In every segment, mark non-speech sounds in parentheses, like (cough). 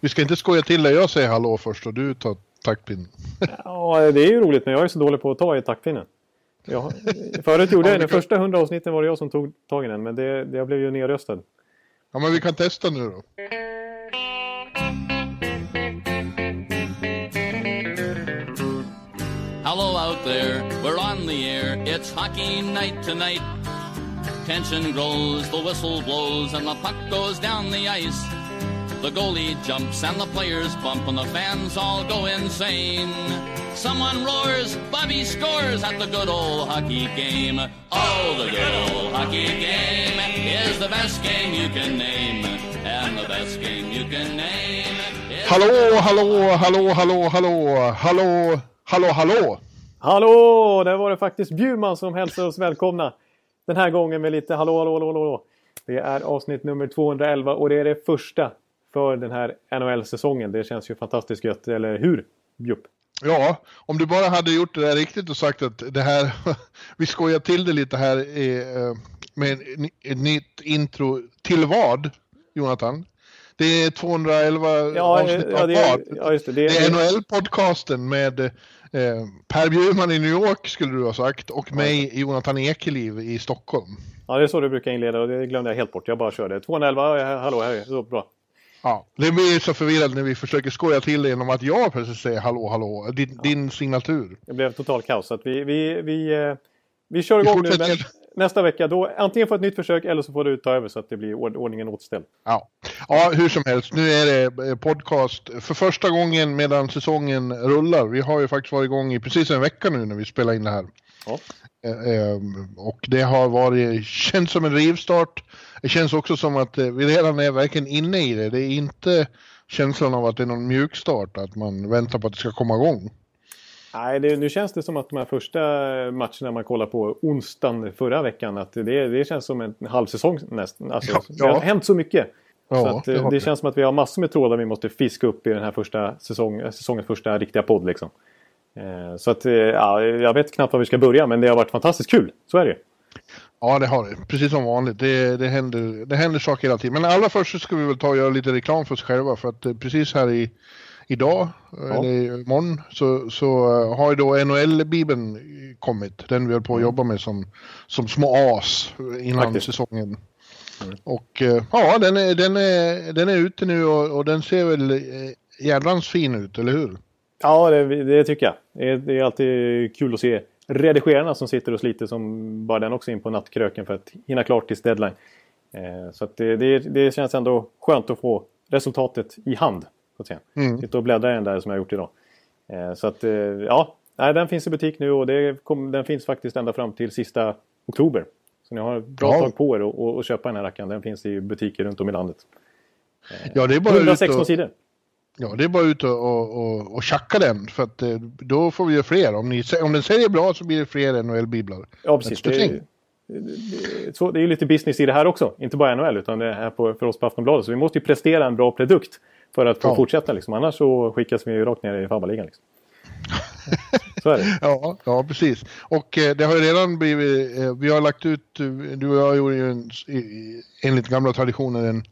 Vi ska inte skoja till det. Jag säger hallå först och du tar taktpinnen. ja, det är ju roligt men jag är så dålig på att ta i taktpinnen. Jag, förut gjorde jag, de första hundra avsnitten var det jag som tog tag i den men det, jag blev ju nerröstad. Ja men vi kan testa nu då. Hello out there, we're on the air. It's hockey night tonight. Tension grows, the whistle blows, and the puck goes down the ice. The goalie jumps and the players bump and the fans all go insane. Someone roars, Bobby scores at the good old hockey game. Oh, the good old hockey game is the best game you can name. And the best game you can name. Hallå, hallå, hallå, hallå, hallå, hallå, hallå, hallå. Hallå! Där var det faktiskt Bjurman som hälsade oss välkomna. Den här gången med lite hallå, hallå, hallå, hallå. Det är avsnitt nummer 211 och det är det första för den här NHL-säsongen. Det känns ju fantastiskt gött, eller hur? Jupp. Ja, om du bara hade gjort det där riktigt och sagt att det här, (laughs) vi skojar till det lite här eh, med ett nytt intro till vad, Jonathan? Det är 211 Ja, avsnitt ja, av är, ja, just det. Det Det är NHL-podcasten med eh, Per Bjurman i New York skulle du ha sagt och mig Jonathan Ekeliv i Stockholm. ja, det är så du brukar inleda och det glömde jag helt bort. Jag bara körde. 211, ja, hallå, här, så bra. Ja, det blir så förvirrande när vi försöker skoja till det genom att jag plötsligt säger hallå hallå, din, din signatur. Det blev total kaos. Så vi, vi, vi, eh, vi kör Vi igång nu. Men nästa vecka, då antingen får ett nytt försök eller så får du ta över så att det blir ord- ordningen återställd. Ja. ja, hur som helst, nu är det eh, podcast för första gången medan säsongen rullar. Vi har ju faktiskt varit igång i precis en vecka nu när vi spelar in det här. Ja. Eh, eh, Och det har varit, känns som en rivstart. Det känns också som att eh, vi redan är verkligen inne i det. Det är inte känslan av att det är någon mjukstart, att man väntar på att det ska komma igång. Nej, det, nu känns det som att de här första matcherna man kollar på onsdagen förra veckan, att det, det känns som en halv säsong nästan. Alltså, Ja, Det har ja. hänt så mycket. Ja, så att, det det, känns som att vi har massor med trådar vi måste fiska upp i den här första säsong, säsongens första riktiga podd. Liksom. Eh, så att, eh, ja, jag vet knappt var vi ska börja, men det har varit fantastiskt kul. Så är det Ja, det har det. Precis som vanligt. Det, det, händer, det händer saker hela tiden. Men allra först så ska vi väl ta och göra lite reklam för oss själva. För att eh, precis här i, idag, eller imorgon, så, så har ju då NHL-bibeln kommit. Den vi höll på att jobba med som, som små as innan Faktiskt. säsongen. Och eh, ja, den är, den, är, den är ute nu och, och den ser väl jädrans fin ut, eller hur? Ja, det, det tycker jag. Det är, det är alltid kul att se redigerarna som sitter och sliter som bara den också in på nattkröken för att hinna klart tills deadline. Eh, så det, det, det känns ändå skönt att få resultatet i hand. Så att säga. Mm. Sitta och bläddra i den där som jag har gjort idag. Eh, så att eh, ja, nej, den finns i butik nu och kom, den finns faktiskt ända fram till sista oktober. Så ni har ett bra Ja. tag på er att- köpa den här rackaren. Den finns i butiker runt om i landet. Ja, det är bara ut 116 och, sidor. Ja, det är bara ut och, och, och, och tjacka den för att eh, då får vi ju fler. Om, ni, om den säljer bra så blir det fler NHL-biblar. Ja, precis. Det är, så, det är ju lite business i det här också. Inte bara NHL utan det är här på, för oss på Aftonbladet. Så vi måste ju prestera en bra produkt för att få Ja. fortsätta. Liksom. Annars så skickas vi ju rakt ner i Fabbaligan. Liksom. Så är det. (laughs) Ja, ja, precis. Och eh, det har ju redan blivit, eh, vi har lagt ut, eh, du och jag gjorde ju en, enligt gamla traditioner en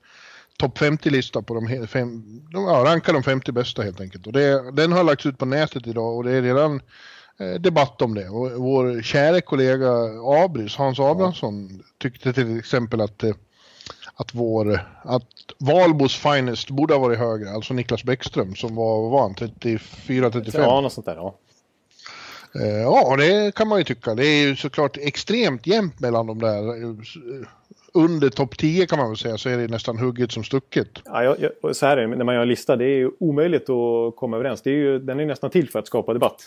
topp 50-lista på de, fem, de ja, rankar de 50 bästa helt enkelt. Och det, den har lagts ut på nätet idag och det är redan eh, debatt om det. Och vår kära kollega Abris, Hans Abrahamsson, tyckte till exempel att eh, att vår, att Valbos finest borde ha varit högre, alltså Niklas Bäckström som var, vad var han, 34-35? Ja, något sånt där. Ja. Eh, Ja, det kan man ju tycka. Det är ju såklart extremt jämnt mellan de där. Eh, Under topp 10 kan man väl säga så är det nästan hugget som stucket. Ja, jag, jag, så här är det, när man gör en lista. Det är ju omöjligt att komma överens. Det är ju, den är nästan till för att skapa debatt.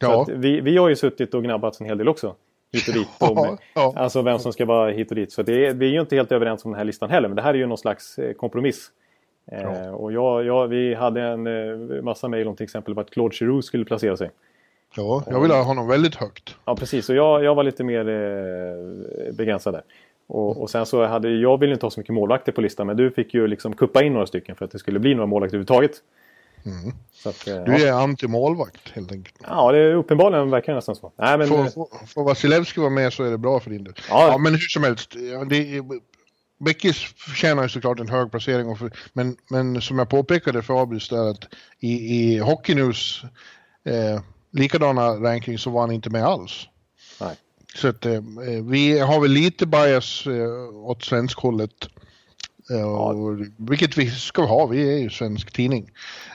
Ja. vi, vi har ju suttit och gnabbats en hel del också. Hit och dit. Om, (laughs) Ja, ja. Alltså vem som ska vara hit och dit. Så det är, vi är ju inte helt överens om den här listan heller. Men det här är ju någon slags eh, kompromiss. Eh, och jag, jag, vi hade en eh, massa mejl om till exempel vart Claude Giroux skulle placera sig. Ja, jag vill ha honom väldigt högt. Ja, precis. Och jag, jag var lite mer eh, begränsad där. Och, och sen så hade jag ville inte ha så mycket målvakter på listan. Men du fick ju liksom kuppa in några stycken för att det skulle bli några målvakter överhuvudtaget. Så att, eh, Du ja. är anti-målvakt helt enkelt. ja, det är uppenbarligen verkar det nästan så. Nej, men, Får, eh, får, får Vasilevski vara med så är det bra för din del. Ja. Ja, men hur som helst. Ja, det är, Beckis förtjänar ju såklart en hög placering, och för, men, men som jag påpekade för Abris där att i, i Hockey News eh, likadana ranking så var han inte med alls. Nej. Så att eh, vi har väl lite bias eh, åt svenskhållet. Eh, Ja. och, vilket vi ska ha, vi är ju svensk tidning.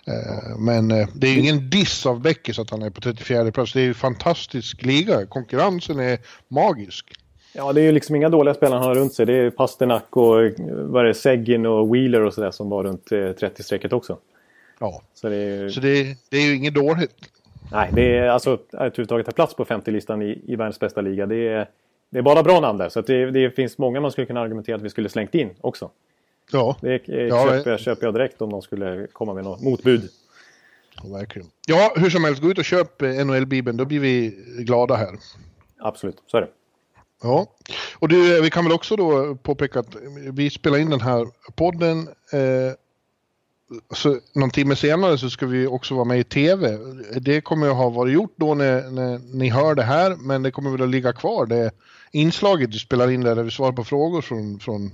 Eh, men eh, det är ju ingen diss av Beckis att han är på 34 plats. Det är ju fantastisk liga, konkurrensen är magisk. Ja, det är ju liksom inga dåliga spelare han har runt sig. Det är Pasternak och eh, vad är det, Seggin och Wheeler och sådär som var runt eh, 30-strecket också. Ja, Så det är ju... så det, det är ju inget dåligt. Nej, det är alltså att överhuvudtaget ta plats på 50-listan i, i världens bästa liga. Det är, det är bara bra namn där. Så att det, det finns många man skulle kunna argumentera att vi skulle slängt in också. Ja, Det är, Ja, köper, jag, köper jag direkt om de skulle komma med något motbud. ja, verkligen. Ja, hur som helst, gå ut och köp eh, NHL-bibeln, då blir vi glada här. Absolut, så är det. Ja, och du, vi kan väl också då påpeka att vi spelar in den här podden. Eh, så någon timme senare så ska vi också vara med i tv. Det kommer att ha varit gjort då när, när ni hör det här, men det kommer väl att ligga kvar. Det inslaget vi spelar in där, där vi svarar på frågor från, från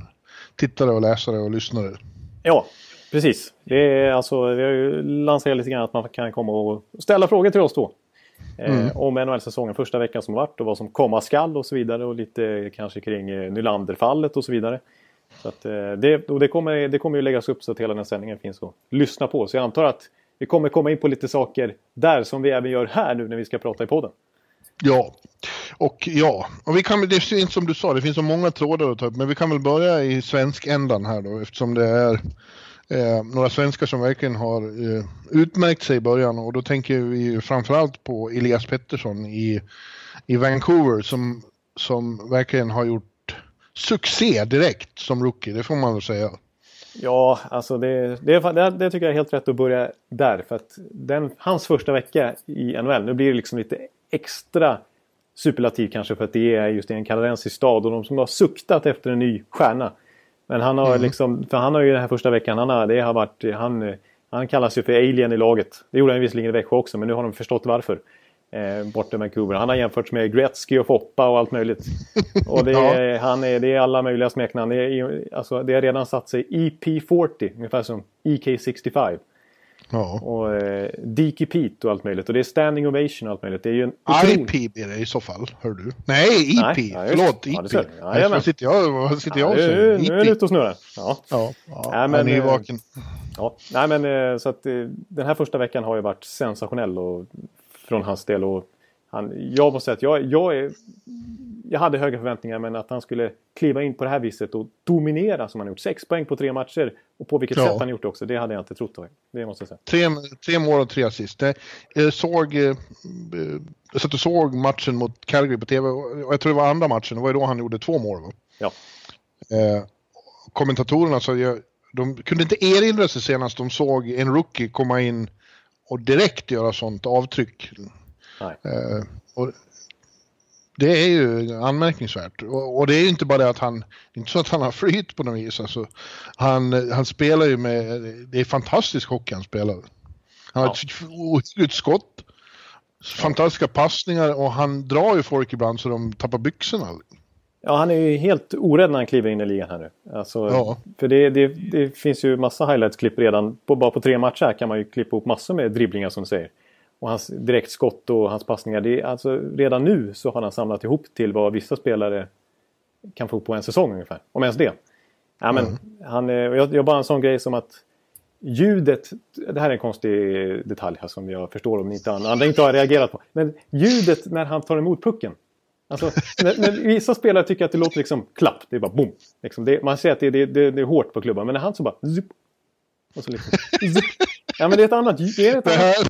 tittare och läsare och lyssnare. Ja, precis. Det är alltså, vi har ju lanserat lite grann att man kan komma och ställa frågor till oss då. Eh, om NHL-säsongen, första veckan som varit och vad som komma skall och så vidare. Och lite kanske kring eh, Nylander-fallet och så vidare. Så att, eh, det, och det, kommer, det kommer ju läggas upp så att hela den här sändningen finns att lyssna på. Så jag antar att vi kommer komma in på lite saker där som vi även gör här nu när vi ska prata i podden. Ja, och ja, och vi kan, det finns som du sa, det finns så många trådar att ta upp, men vi kan väl börja i svensk ändan här då eftersom det är eh, några svenskar som verkligen har eh, utmärkt sig i början och då tänker vi ju framförallt på Elias Pettersson i, i Vancouver som, som verkligen har gjort succé direkt som rookie, det får man väl säga. Ja, alltså det, det, det, det tycker jag är helt rätt att börja där. För att den, hans första vecka i NHL, nu blir det liksom lite extra superlativ kanske för att det är just i en kanadensisk stad och de som har suktat efter en ny stjärna. Men han har liksom, för han har ju den här första veckan, han har, det har varit, han, han kallas ju för alien i laget. Det gjorde han visserligen i Växjö också, men nu har de förstått varför. Eh, borta i Vancouver. Han har jämförts med Gretzky och Foppa och allt möjligt. Och det (laughs) är, han är, det är alla möjliga smeknamn. Det, är, alltså, det har redan satt sig EP40, ungefär som EK65. Ja. Och eh, Deke Pete och allt möjligt. Och det är Standing Ovation och allt möjligt. Det är ju en otrolig... IP blir det i så fall, hör du? Nej, IP, Nej, ja, förlåt, det. Ja, det du. Nej, vad sitter jag, vad sitter jag och säger? nu är IP. ute och snurrar. Ja. Ja, ja Nej, men, är eh, vaken. Ja, nej men eh, så att eh, den här första veckan har ju varit sensationell och, från hans del. Och han, jag måste säga att jag, jag, är, jag hade höga förväntningar men att han skulle kliva in på det här viset och dominera som han gjort. Sex poäng på tre matcher och på vilket Ja. sätt han gjort det också. Det hade jag inte trott. Det måste jag säga. Tre, tre mål och tre assist. Det- Jag såg, eh, eh, jag satt och såg matchen mot Calgary på tv och jag tror det var andra matchen, det var ju då han gjorde två mål. Va? Ja. Eh, kommentatorerna sa jag, de kunde inte erinra sig senast de såg en rookie komma in och direkt göra sånt avtryck. Eh, och det är ju anmärkningsvärt. Och, och det är ju inte bara det att han, det är inte så att han har flyt på något vis. Alltså, han, han spelar ju med, det är fantastisk hockey han spelar. Han har Ja. ett ohyggligt skott, fantastiska passningar och han drar ju folk ibland så de tappar byxorna. Ja, han är ju helt orädd när han kliver in i ligan här nu. Alltså, Ja. För det, det, det finns ju massa highlights-klipp redan. På, bara på tre matcher kan man ju klippa upp massor med dribblingar som du säger. Och hans direktskott och hans passningar. Det är, alltså, redan nu så har han samlat ihop till vad vissa spelare kan få på en säsong ungefär. Om ens det. Ja, men, han, eh, och jag, jag bara en sån grej som att ljudet, det här är en konstig detalj här som jag förstår om ni inte andra inte har reagerat på. Men ljudet när han tar emot pucken. Alltså, när, när vissa spelare tycker att det låter liksom klapp, det är bara boom. Liksom det, man ser att det, det, det, det är hårt på klubban, men när han så bara zup, och så liksom, zup. Ja men det är ett annat ljud. Det är ett Det annat, här,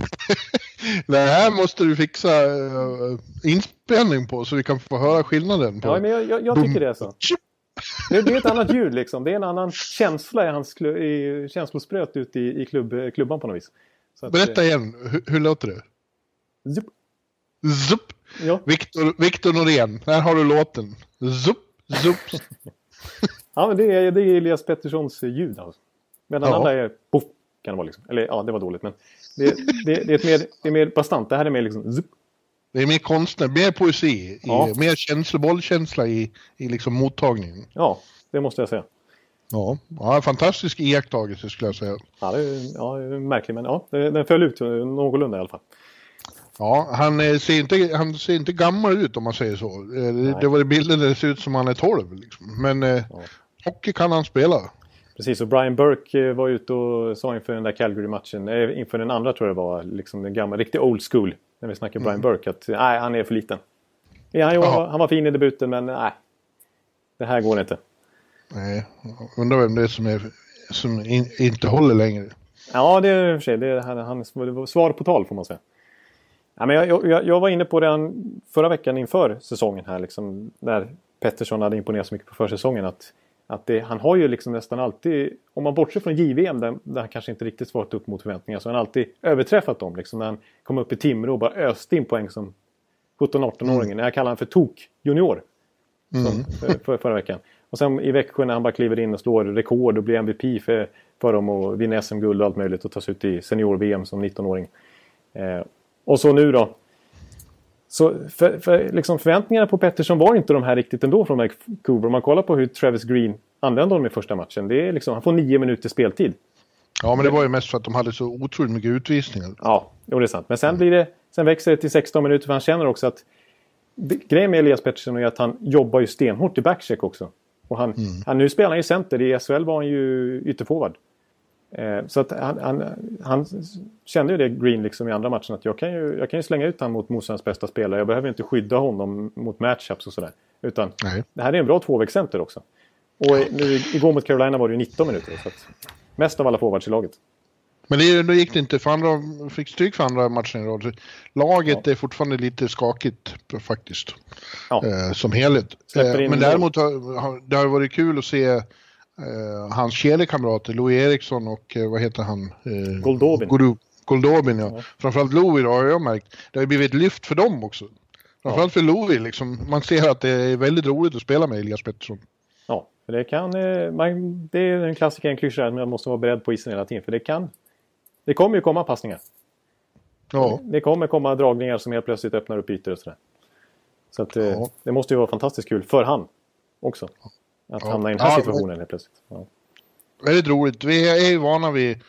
det här måste du fixa uh, inspelning på så vi kan få höra skillnaden. På. ja, men jag, jag, jag tycker det är så. Det, är ett annat ljud liksom. Det är en annan känsla i hans i, känslospröt ute i, i klubb, klubban på något vis. Att, Berätta igen, hur, hur låter det? zup. Zup! Ja. Viktor, Viktor Norén, här har du låten. Zup, zup. (laughs) ja, men det är, det är Elias Petterssons ljud alltså. Medan Ja. andra är poff, kan det vara liksom. Eller ja, det var dåligt men det, det, det, är, mer, det är mer bastant. Det här är mer liksom zup. Det är mer konstnär, mer poesi, Ja. i, mer känsla, bollkänsla i, i liksom mottagningen. Ja, det måste jag säga. Ja, ja fantastisk iakttagelse skulle jag säga. Ja, det är, ja, märkligt, men ja, den föll ut någorlunda i alla fall. Ja, han eh, ser, inte, han ser inte gammal ut om man säger så. Eh, det, det var i bilden där det ser ut som han är 12. Liksom. Men eh, ja. hockey kan han spela. Precis, och Brian Burke var ute och sa inför den där Calgary-matchen, inför den andra tror jag det var, liksom den gamla, riktigt old school, när vi snackar mm. Brian Burke, att nej, han är för liten. Ja, han, var, han var fin i debuten, men nej, det här går inte. Nej, undrar vem det är som, är, som in, inte håller längre. Ja, det är i och för sig. Det han, han, svar på tal får man säga. Ja, men jag, jag, jag var inne på det förra veckan inför säsongen här, liksom, när Pettersson hade imponerat så mycket på försäsongen. Att, att det, han har ju liksom nästan alltid, om man bortser från JVM där, där han kanske inte riktigt svarat upp mot förväntningar, så har han alltid överträffat dem. Liksom, när han kom upp i Timrå och bara öste in poäng som 17-18-åringen. Mm. Jag kallar honom för tok-junior. Mm. För, för, förra veckan. Och sen i Växjö när han bara kliver in och slår rekord och blir MVP för, för dem och vinner SM-guld och allt möjligt och tas ut i senior-VM som 19-åring. Eh, och så nu då. Så för, för, liksom förväntningarna på Pettersson var inte de här riktigt ändå från Vancouver. Om man kollar på hur Travis Green använde honom i första matchen. Det är liksom, han får nio minuter speltid. Ja, men det var ju mest för att de hade så otroligt mycket utvisningar. Ja, jo, det är sant. Men sen, blir det, sen växer det till 16 minuter för han känner också att grejen med Elias Pettersson är att han jobbar ju stenhårt i backcheck också. Och han, mm. han, nu spelar han ju center. I SHL var han ju ytterforward. Eh, så att han, han, han, kände ju det Green liksom i andra matchen att jag kan ju, jag kan ju slänga ut honom mot motståndarens bästa spelare. Jag behöver inte skydda honom mot matchups och sådär. Utan Nej. det här är en bra tvåvägscenter också. Och nu, igår mot Carolina var det ju 19 minuter. Så att, mest av alla forwards i laget. Men det, då gick det inte för andra, fick stryk för andra matchen i rad. Laget ja. är fortfarande lite skakigt faktiskt. Ja. Eh, som helhet. Eh, men däremot har det har varit kul att se hans kedjekamrater, Louis Eriksson och eh, vad heter han? Eh, Goldobin. Goldobin, ja. ja. Framförallt Louis har jag märkt. Det har blivit ett lyft för dem också. Framförallt ja. för Louis liksom. Man ser att det är väldigt roligt att spela med Elias Pettersson. Ja, det kan... Eh, man, det är en klassiker, en klyscha, men man måste vara beredd på isen hela tiden. För det kan det kommer ju komma passningar. Ja. Det kommer komma dragningar som helt plötsligt öppnar upp ytor och sådär. Så att, eh, ja. det måste ju vara fantastiskt kul för han också. Att ja. hamna i den här ja, situationen helt plötsligt. Ja. Väldigt roligt. Vi är ju vana vid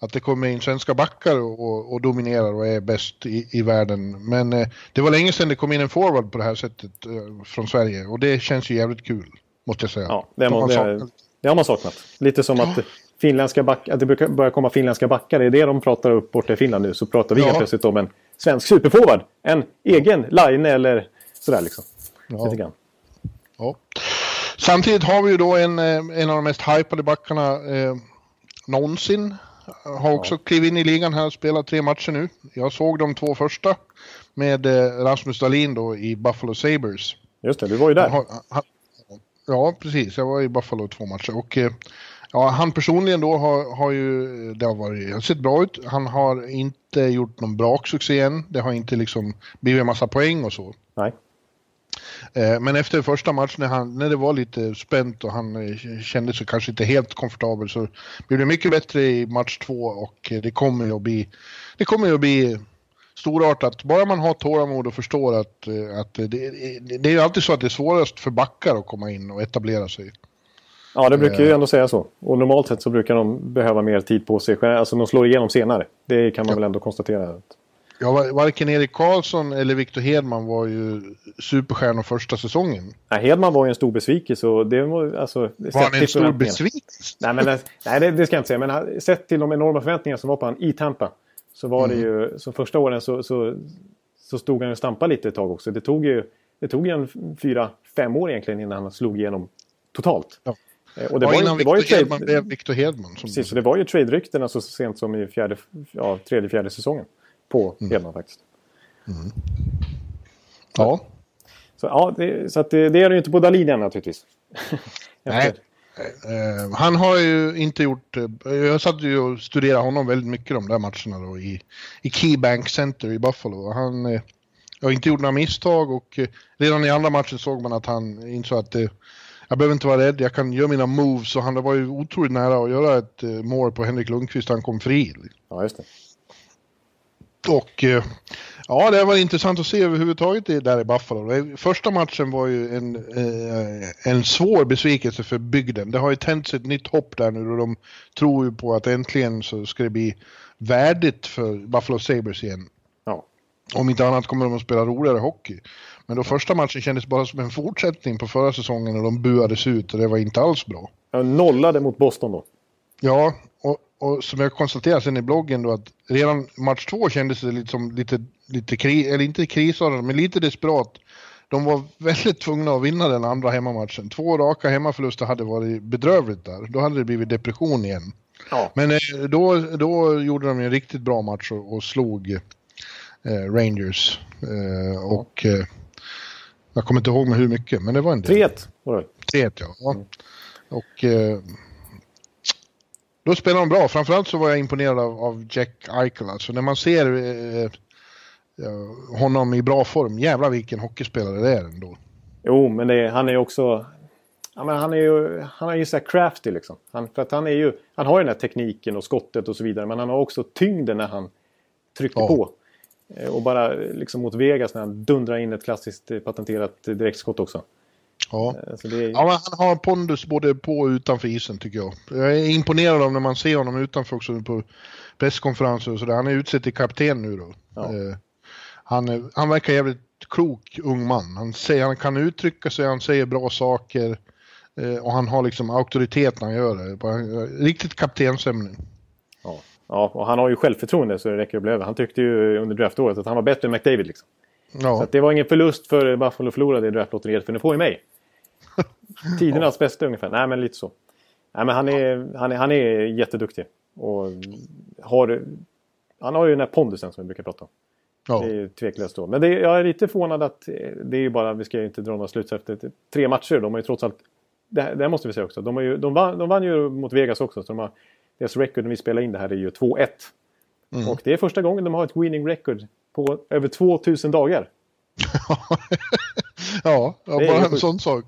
att det kommer in svenska backar och, och dominerar och är bäst i, i världen. Men eh, det var länge sedan det kom in en forward på det här sättet eh, från Sverige och det känns ju jävligt kul. Måste jag säga. Ja, det, må, det, det har man saknat. Lite som att finländska back, att det brukar börja komma finländska backar. Det är det de pratar upp borta i Finland nu. Så pratar vi ja. helt plötsligt om en svensk superforward. En egen line eller sådär liksom. Ja. ja. Samtidigt har vi ju då en, eh, en av de mest hypade backarna eh, någonsin. Har också ja. klivit in i ligan här och spelat tre matcher nu. Jag såg de två första med eh, Rasmus Dahlin då i Buffalo Sabres. Just det, du var ju där. Han, han, ja, precis. Jag var i Buffalo två matcher. Och eh, Ja, han personligen då har, har ju, det har varit, har sett bra ut. Han har inte gjort någon braksuccé än. Det har inte liksom blivit en massa poäng och så. Nej. Eh, men efter första matchen när, han, när det var lite spänt och han eh, kände sig kanske inte helt komfortabel så blev det mycket bättre i match två och det kommer ju att bli, det kommer ju att bli storartat. Bara man har tålamod och förstår att, eh, att det, det är ju alltid så att det är svårast för backar att komma in och etablera sig. Ja, det brukar ju eh. ändå säga så. Och normalt sett så brukar de behöva mer tid på sig. Alltså de slår igenom senare. Det kan man ja. väl ändå konstatera. Ja, varken Erik Karlsson eller Victor Hedman var ju superstjärnor första säsongen. Nej, Hedman var ju en stor besvikelse. Och det, alltså, var han en stor besvikelse? Nej, men, nej det, det, ska jag inte säga. Men sett till de enorma förväntningar som var på honom i Tampa. Så var mm. det ju, så första åren så, så, så stod han och stampade lite ett tag också. Det tog ju, det tog ju en fyra, fem år egentligen innan han slog igenom totalt. Ja. Och det ja, var, innan det var Victor Hedman blev Victor Hedman. Som Precis, så det var ju trade-rykten alltså, så sent som i fjärde, ja, tredje, fjärde säsongen på mm. Faktiskt. Mm. Ja. Så, ja, det, så att det, det är det ju inte på Dahlin än naturligtvis. (laughs) Nej. Uh, han har ju inte gjort... Uh, jag satt ju och studerade honom väldigt mycket de där matcherna då i, i Keybank Center i Buffalo. Han uh, har inte gjort några misstag och redan i andra matchen såg man att han insåg att jag behöver inte vara rädd, jag kan göra mina moves och han var ju otroligt nära att göra ett mål på Henrik Lundqvist, han kom fri. Ja, just det. Och eh, ja, det var intressant att se överhuvudtaget det där i Buffalo. Första matchen var ju en, eh, en svår besvikelse för bygden. Det har ju tänts ett nytt hopp där nu och de tror ju på att äntligen så ska det bli värdigt för Buffalo Sabres igen. Ja. Om inte annat kommer de att spela roligare hockey. Men då första matchen kändes bara som en fortsättning på förra säsongen och de buades ut och det var inte alls bra. Jag nollade mot Boston då. Ja, och, som jag konstaterade sen i bloggen då att redan match två kändes det lite som lite, lite kris, eller inte krisartat, men lite desperat. De var väldigt tvungna att vinna den andra hemmamatchen. Två raka hemmaförluster hade varit bedrövligt där. Då hade det blivit depression igen. Ja. Men eh, då, då gjorde de en riktigt bra match och, och slog eh, Rangers. Eh, och eh, jag kommer inte ihåg med hur mycket, men det var en del. 3-1 var det. 3-1 ja. ja. Och eh, då spelar de bra. Framförallt så var jag imponerad av, av Jack Eichel. Alltså när man ser eh, eh, honom i bra form, jävlar vilken hockeyspelare det är ändå. Jo, men det, han är också... Ja, men han är ju, han är ju så här crafty liksom. Han, för att han, är ju, han har ju den här tekniken och skottet och så vidare. Men han har också tyngden när han trycker Ja. på. Eh, Och bara liksom mot Vegas när han dundrar in ett klassiskt eh, patenterat direktskott också. Ja. Eh, Så är, Ja, han har pondus både på och utanför isen tycker jag. Jag är imponerad av när man ser honom utanför också på presskonferenser och sådär. Han är utsedd till kapten nu då. Ja. Eh, han, är- han verkar jävligt klok ung man. Han, säger, han kan uttrycka sig, han säger bra saker. eh, Och han har liksom auktoritet när han gör det. Riktigt kaptensämne. ja. ja, och han har ju självförtroende så det räcker att bli över. Han tyckte ju under draftåret att han var bättre än McDavid liksom. Så Ja, att det var ingen förlust för Buffalo att förlora det draftlotteriet för ni får ju mig. (laughs) Tidernas bästa ungefär. Nej men lite så. Nej men han är, han är, han är jätteduktig. Och har, han har ju den här pondusen som vi brukar prata om. ja. Det är ju tveklöst då. Men det, jag är lite förvånad att eh, det är ju bara, vi ska ju inte dra några slutsatser efter tre matcher. De har ju trots allt, det, här- det här måste vi säga också. De, har ju, de, vann, de vann ju mot Vegas också. Så de har, deras record när vi spelar in det här är ju 2-1. Mm. Och det är första gången de har ett winning record på över 2000 dagar. (laughs) ja, ja bara en sjukt. sån sak.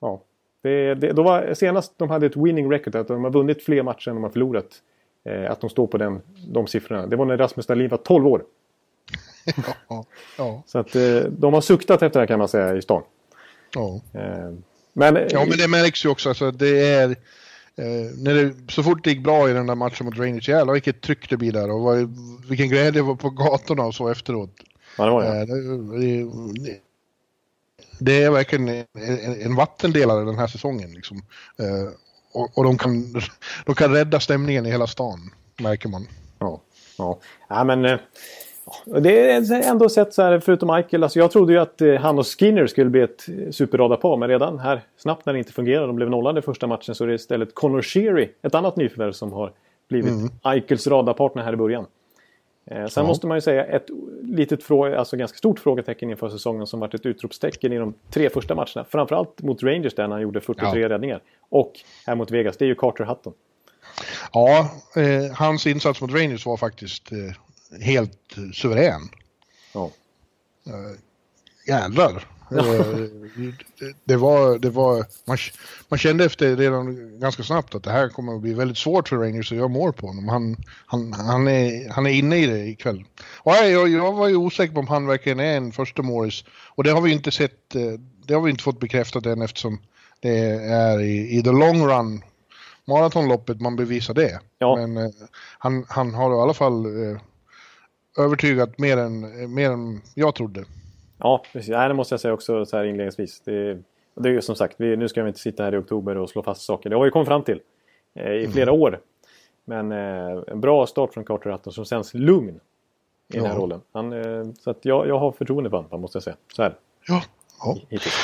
Ja. Det, det, då var, senast de hade ett winning record, att de har vunnit fler matcher än de har förlorat. Eh, att de står på den, de siffrorna. Det var när Rasmus Dahlin var 12 år. Ja, ja, Så att eh, de har suktat efter det här kan man säga i stan. ja. Eh, men, Ja, men det märks ju också. Alltså, det är, eh, när det, så fort det gick bra i den där matchen mot Rangers, jävlar vilket tryck det blir där och vad, vilken glädje det var på gatorna och så efteråt. ja, det var det. Det, är verkligen en, en, en vattendelare den här säsongen. Liksom. Eh, och och de, kan, (laughs) de kan rädda stämningen i hela stan, märker man. Ja, ja. ja men eh, det är ändå sett så här, förutom Michael. Alltså jag trodde ju att eh, han och Skinner skulle bli ett superradarpar. Men redan här snabbt när det inte fungerar, de blev nollade första matchen, så är det istället Connor Sheary, ett annat nyförvärv som har blivit Eichels radarpartner här i början. Eh, sen Ja. måste man ju säga ett litet frå- alltså ganska stort frågetecken inför säsongen som varit ett utropstecken i de tre första matcherna. Framförallt mot Rangers där han gjorde 43 Ja. räddningar. Och här mot Vegas, det är ju Carter Hutton. Ja, eh, hans insats mot Rangers var faktiskt eh, helt eh, suverän. Ja. Jävlar. Eh, det, var, det var, man, man kände efter redan ganska snabbt att det här kommer att bli väldigt svårt för Rangers att göra mål på honom. Han, han, han, är, han är inne i det ikväll. Och jag, jag, var ju osäker på om han verkligen är en första målis. Och det har vi inte sett, eh, det har vi inte fått bekräftat än eftersom det är i, i the long run maratonloppet man bevisar det. Ja. Men eh, han, han har i alla fall övertygat mer än, mer än jag trodde. Ja, precis. Nej, det måste jag säga också så här inledningsvis. Det, det är ju som sagt, vi, nu ska vi inte sitta här i oktober och slå fast saker. Det har vi kommit fram till eh, i flera år. Men eh, en bra start från Carter Hutton som känns lugn i den här Ja. rollen. Han, eh, så att jag, jag har förtroende för honom, måste jag säga. Så här, Ja. ja. hittills.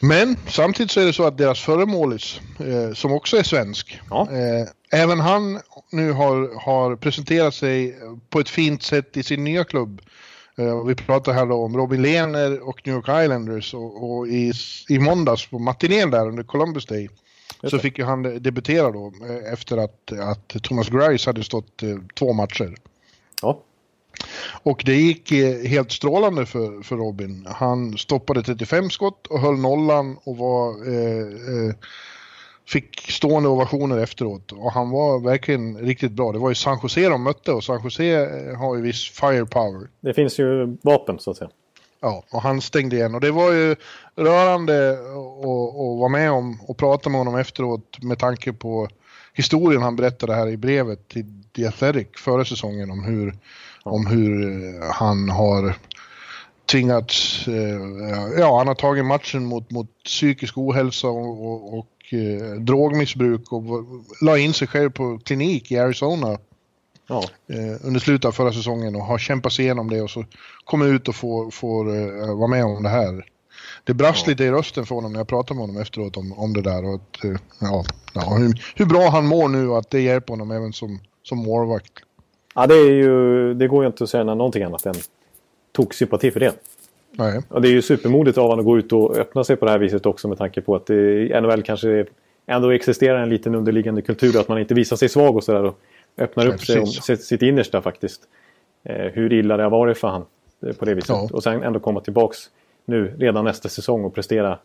Men samtidigt så är det så att deras förre målis, eh, som också är svensk, Ja. eh, även han nu har, har presenterat sig på ett fint sätt i sin nya klubb. Eh, vi pratar här om Robin Lehner och New York Islanders och, och i, i måndags på matinén där under Columbus Day så fick ju han debutera då eh, efter att, att Thomas Grice hade stått eh, två matcher. Ja. Och det gick helt strålande för, för Robin. Han stoppade 35 skott och höll nollan och var eh, eh, fick stående ovationer efteråt och han var verkligen riktigt bra. Det var ju San Jose de mötte och San Jose eh, har ju viss firepower. Det finns ju vapen så att säga. Ja, och han stängde igen och det var ju rörande att vara med om och prata med honom efteråt med tanke på historien han berättade här i brevet till The Athletic förra säsongen om hur, ja. om hur eh, han har tvingats, eh, ja han har tagit matchen mot, mot psykisk ohälsa och, och, och eh, drogmissbruk och la in sig själv på klinik i Arizona ja. eh, under slutet av förra säsongen och har kämpat sig igenom det och så kommer ut och får, får eh, vara med om det här. Det brast ja. lite i rösten för honom när jag pratade med honom efteråt om, om det där och att, eh, ja, ja, hur, hur, bra han mår nu och att det hjälper honom även som, som målvakt. Ja, det, är ju, det går ju inte att säga någonting annat än toksympati för det. Nej. Och det är ju supermodigt av honom att gå ut och öppna sig på det här viset också med tanke på att det, NHL kanske ändå existerar en liten underliggande kultur att man inte visar sig svag och sådär och öppnar ja, upp sig om sitt innersta faktiskt. Eh, hur illa det har varit för han eh, på det viset. Ja. Och sen ändå komma tillbaks nu redan nästa säsong och prestera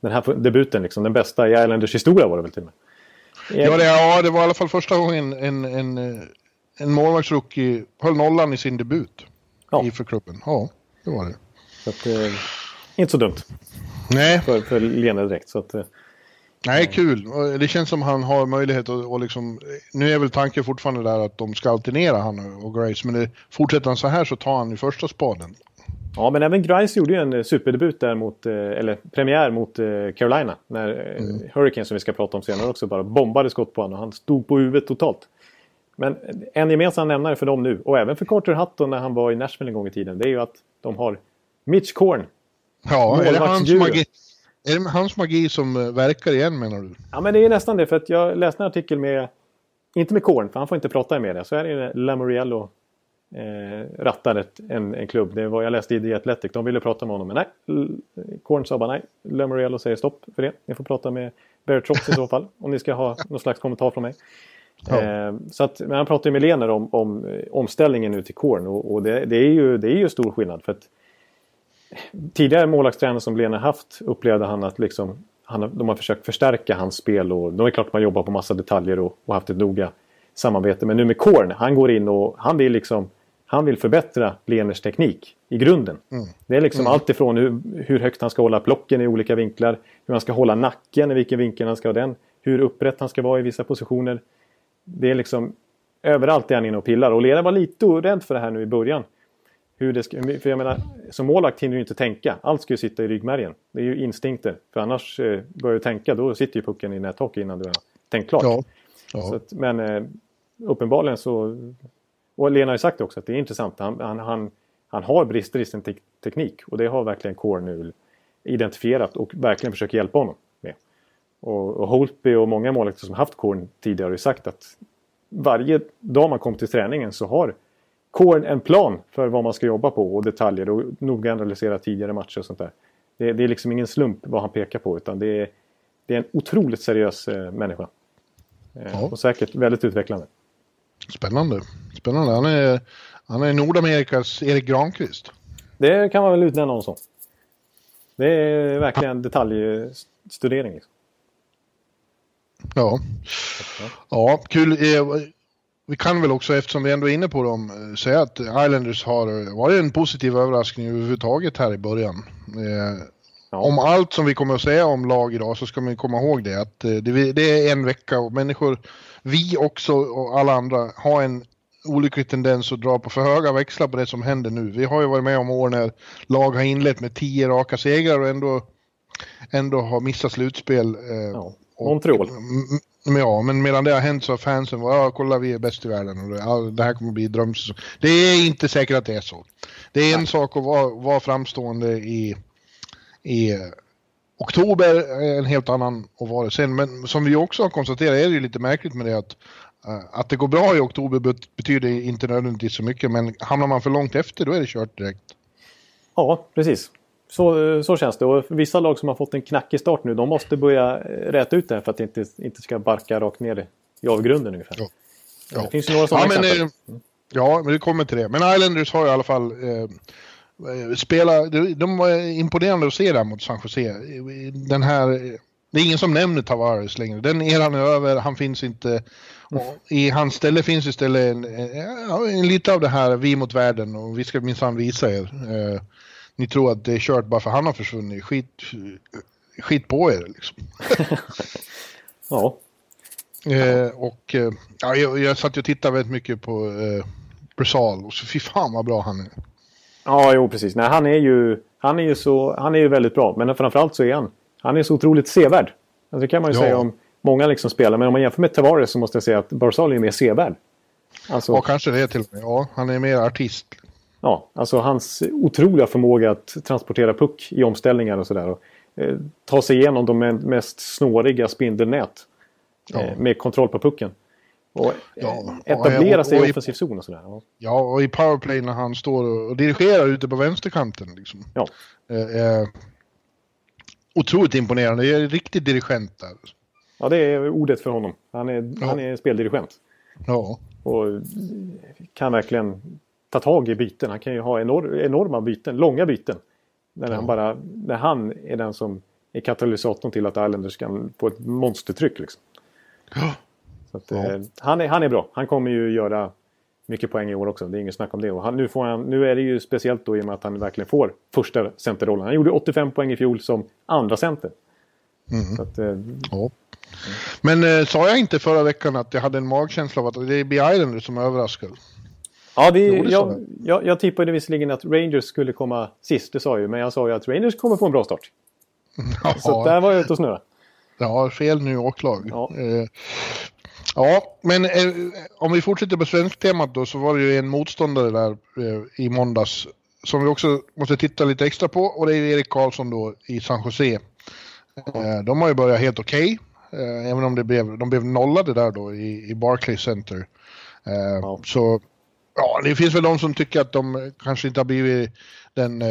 den här debuten liksom. Den bästa i Islanders historia var det väl till och med. Ja det, ja, det var i alla fall första gången en, en, en, en målvaktsrookie höll nollan i sin debut. Ja. I för klubben. Ja, det var det. Så att, eh, inte så dumt. Nej. För, för Lene direkt. Så att, eh, Nej, kul. Det känns som han har möjlighet att och liksom, nu är väl tanken fortfarande där att de ska alternera han och Grace, men det, fortsätter han så här så tar han ju första spaden. Ja, men även Grice gjorde ju en superdebut där mot, eh, eller premiär mot eh, Carolina. När mm. Hurricane som vi ska prata om senare också bara bombade skott på honom och han stod på huvudet totalt. Men en gemensam nämnare för dem nu och även för Carter Hutton när han var i Nashville en gång i tiden. Det är ju att de har Mitch Korn. Ja, är det, hans magi, är det hans magi som eh, verkar igen menar du? Ja, men det är nästan det. För att jag läste en artikel med, inte med Korn, för han får inte prata i media. Så är det Lamoriello eh, rattar ett, en, en klubb. Det var, jag läste i The Athletic, de ville prata med honom. Men nej, Korn sa bara nej. Lamoriello säger stopp för det. Ni får prata med Bear Trotz i så fall. (laughs) om ni ska ha någon slags kommentar från mig. Ja. Eh, så att, men han pratade med Lener om, om eh, omställningen nu till Korn. Och, och det, det, är ju, det är ju stor skillnad. För att tidigare målvaktstränare som Lena haft upplevde han att liksom, han, de har försökt förstärka hans spel och då är det klart att man jobbar på massa detaljer och, och haft ett noga samarbete. Men nu med Korn, han går in och han vill liksom han vill förbättra Leners teknik i grunden. Mm. Det är liksom mm. allt ifrån hur, hur, högt han ska hålla plocken i olika vinklar, hur han ska hålla nacken, i vilken vinkel han ska ha den, hur upprätt han ska vara i vissa positioner. Det är liksom överallt är han inne och pillar och Lena var lite rädd för det här nu i början. Hur det ska, för jag menar, som målvakt hinner du inte tänka. Allt ska ju sitta i ryggmärgen. Det är ju instinkter. För annars eh, börjar du tänka, då sitter ju pucken i näthockey innan du har tänkt klart. Ja. Ja. Att, men eh, uppenbarligen så... Och Lena har ju sagt också att det är intressant. Han, han, han, han har brister i sin te teknik. Och det har verkligen Core nu identifierat och verkligen försöker hjälpa honom med. Och, och Holtby och många målvakter som haft Core tidigare har ju sagt att varje dag man kommer till träningen så har Korn en plan för vad man ska jobba på och detaljer och noga analysera tidigare matcher och sånt där. Det, det, är liksom ingen slump vad han pekar på utan det är, det är en otroligt seriös eh, människa. Eh. Och säkert väldigt utvecklande. Spännande. Spännande. Han är, han är Nordamerikas Erik Granqvist. Det kan man väl utnämna honom som. Det är verkligen detaljstudering. Liksom. Ja. ja, kul. Eh, vi kan väl också, eftersom vi ändå är inne på dem, eh, säga att Islanders har varit en positiv överraskning överhuvudtaget här i början. Eh, ja. Om allt som vi kommer att säga om lag idag så ska man komma ihåg det att eh, det, är en vecka och människor, vi också och alla andra, har en olycklig tendens att dra på för höga växlar på det som händer nu. Vi har ju varit med om år när lag har inlett med tio raka segrar och ändå, ändå har missat slutspel. Ja. Montreal. Ja, men medan det har hänt så har fansen varit, ja kolla vi är bäst i världen och det, ja, det här kommer bli drömsäsong. Det är inte säkert att det är så. Det är en Nej. sak att vara, vara framstående i, i oktober, en helt annan att vara sen. Men som vi också har konstaterat är det ju lite märkligt med det att uh, att det går bra i oktober betyder inte nödvändigtvis så mycket, men hamnar man för långt efter då är det kört direkt. Ja, precis. Så, så känns det. Och vissa lag som har fått en knackig start nu, de måste börja räta ut det här för att det inte, inte ska barka rakt ner i avgrunden ungefär. Ja. Ja. Det finns ju några sådana ja, exempel. Men, mm. Ja, men det kommer till det. Men Islanders har i alla fall eh, spelat... De, var imponerande att se där mot San Jose. Den här Det är ingen som nämner Tavares längre. Den eran är över, han finns inte. I hans ställe finns istället en, en, en, lite av det här vi mot världen och vi ska minsann visa er. Eh, ni tror att det är kört bara för han har försvunnit. Skit, skit på er liksom. (laughs) ja. Eh, och eh, ja, jag, jag satt och tittade väldigt mycket på eh, Brasal och så fy fan vad bra han är. Ja, jo precis. Nej, han är ju, han är ju så, han är ju väldigt bra. Men framförallt så är han, han är så otroligt sevärd. Alltså, det kan man ju ja. säga om många liksom spelar. Men om man jämför med Tavares så måste jag säga att Barzal är mer sevärd. Alltså, ja, kanske det till och med. Ja, han är mer artist. Ja, alltså hans otroliga förmåga att transportera puck i omställningar och sådär. Eh, ta sig igenom de mest snåriga spindelnät. Ja. Eh, med kontroll på pucken. Och ja, etablera sig i offensiv zon och sådär. Ja. ja, och i powerplay när han står och dirigerar ute på vänsterkanten. Liksom. Ja. Eh, eh, otroligt imponerande. Det är en riktig dirigent där. Ja, det är ordet för honom. Han är, ja. han är speldirigent. Ja. Och kan verkligen ta tag i byten. Han kan ju ha enor enorma byten, långa byten. När, ja. han bara, när han är den som är katalysatorn till att Islanders kan få ett monstertryck. Liksom. Ja. Så att, ja. eh, han, är, han är bra. Han kommer ju göra mycket poäng i år också. Det är inget snack om det. Och han, nu, får han, nu är det ju speciellt då i och med att han verkligen får första centerrollen. Han gjorde 85 poäng i fjol som andra center. Mm. Att, eh, ja. Men eh, sa jag inte förra veckan att jag hade en magkänsla av att det blir Islanders som överraskar? Ja, det jag, jag, jag tippade visserligen att Rangers skulle komma sist, det sa jag ju. Men jag sa ju att Rangers kommer få en bra start. (laughs) Ja. Så där var jag ute och snurrade. Ja, fel New York-lag. Ja. Eh, ja, men eh, om vi fortsätter på svensktemat då så var det ju en motståndare där eh, i måndags som vi också måste titta lite extra på och det är Erik Karlsson då i San Jose. Eh, de har ju börjat helt okej, okay, eh, även om det blev, de blev nollade där då i, i Barclays Center. Eh, ja. Så ja, det finns väl de som tycker att de kanske inte har blivit den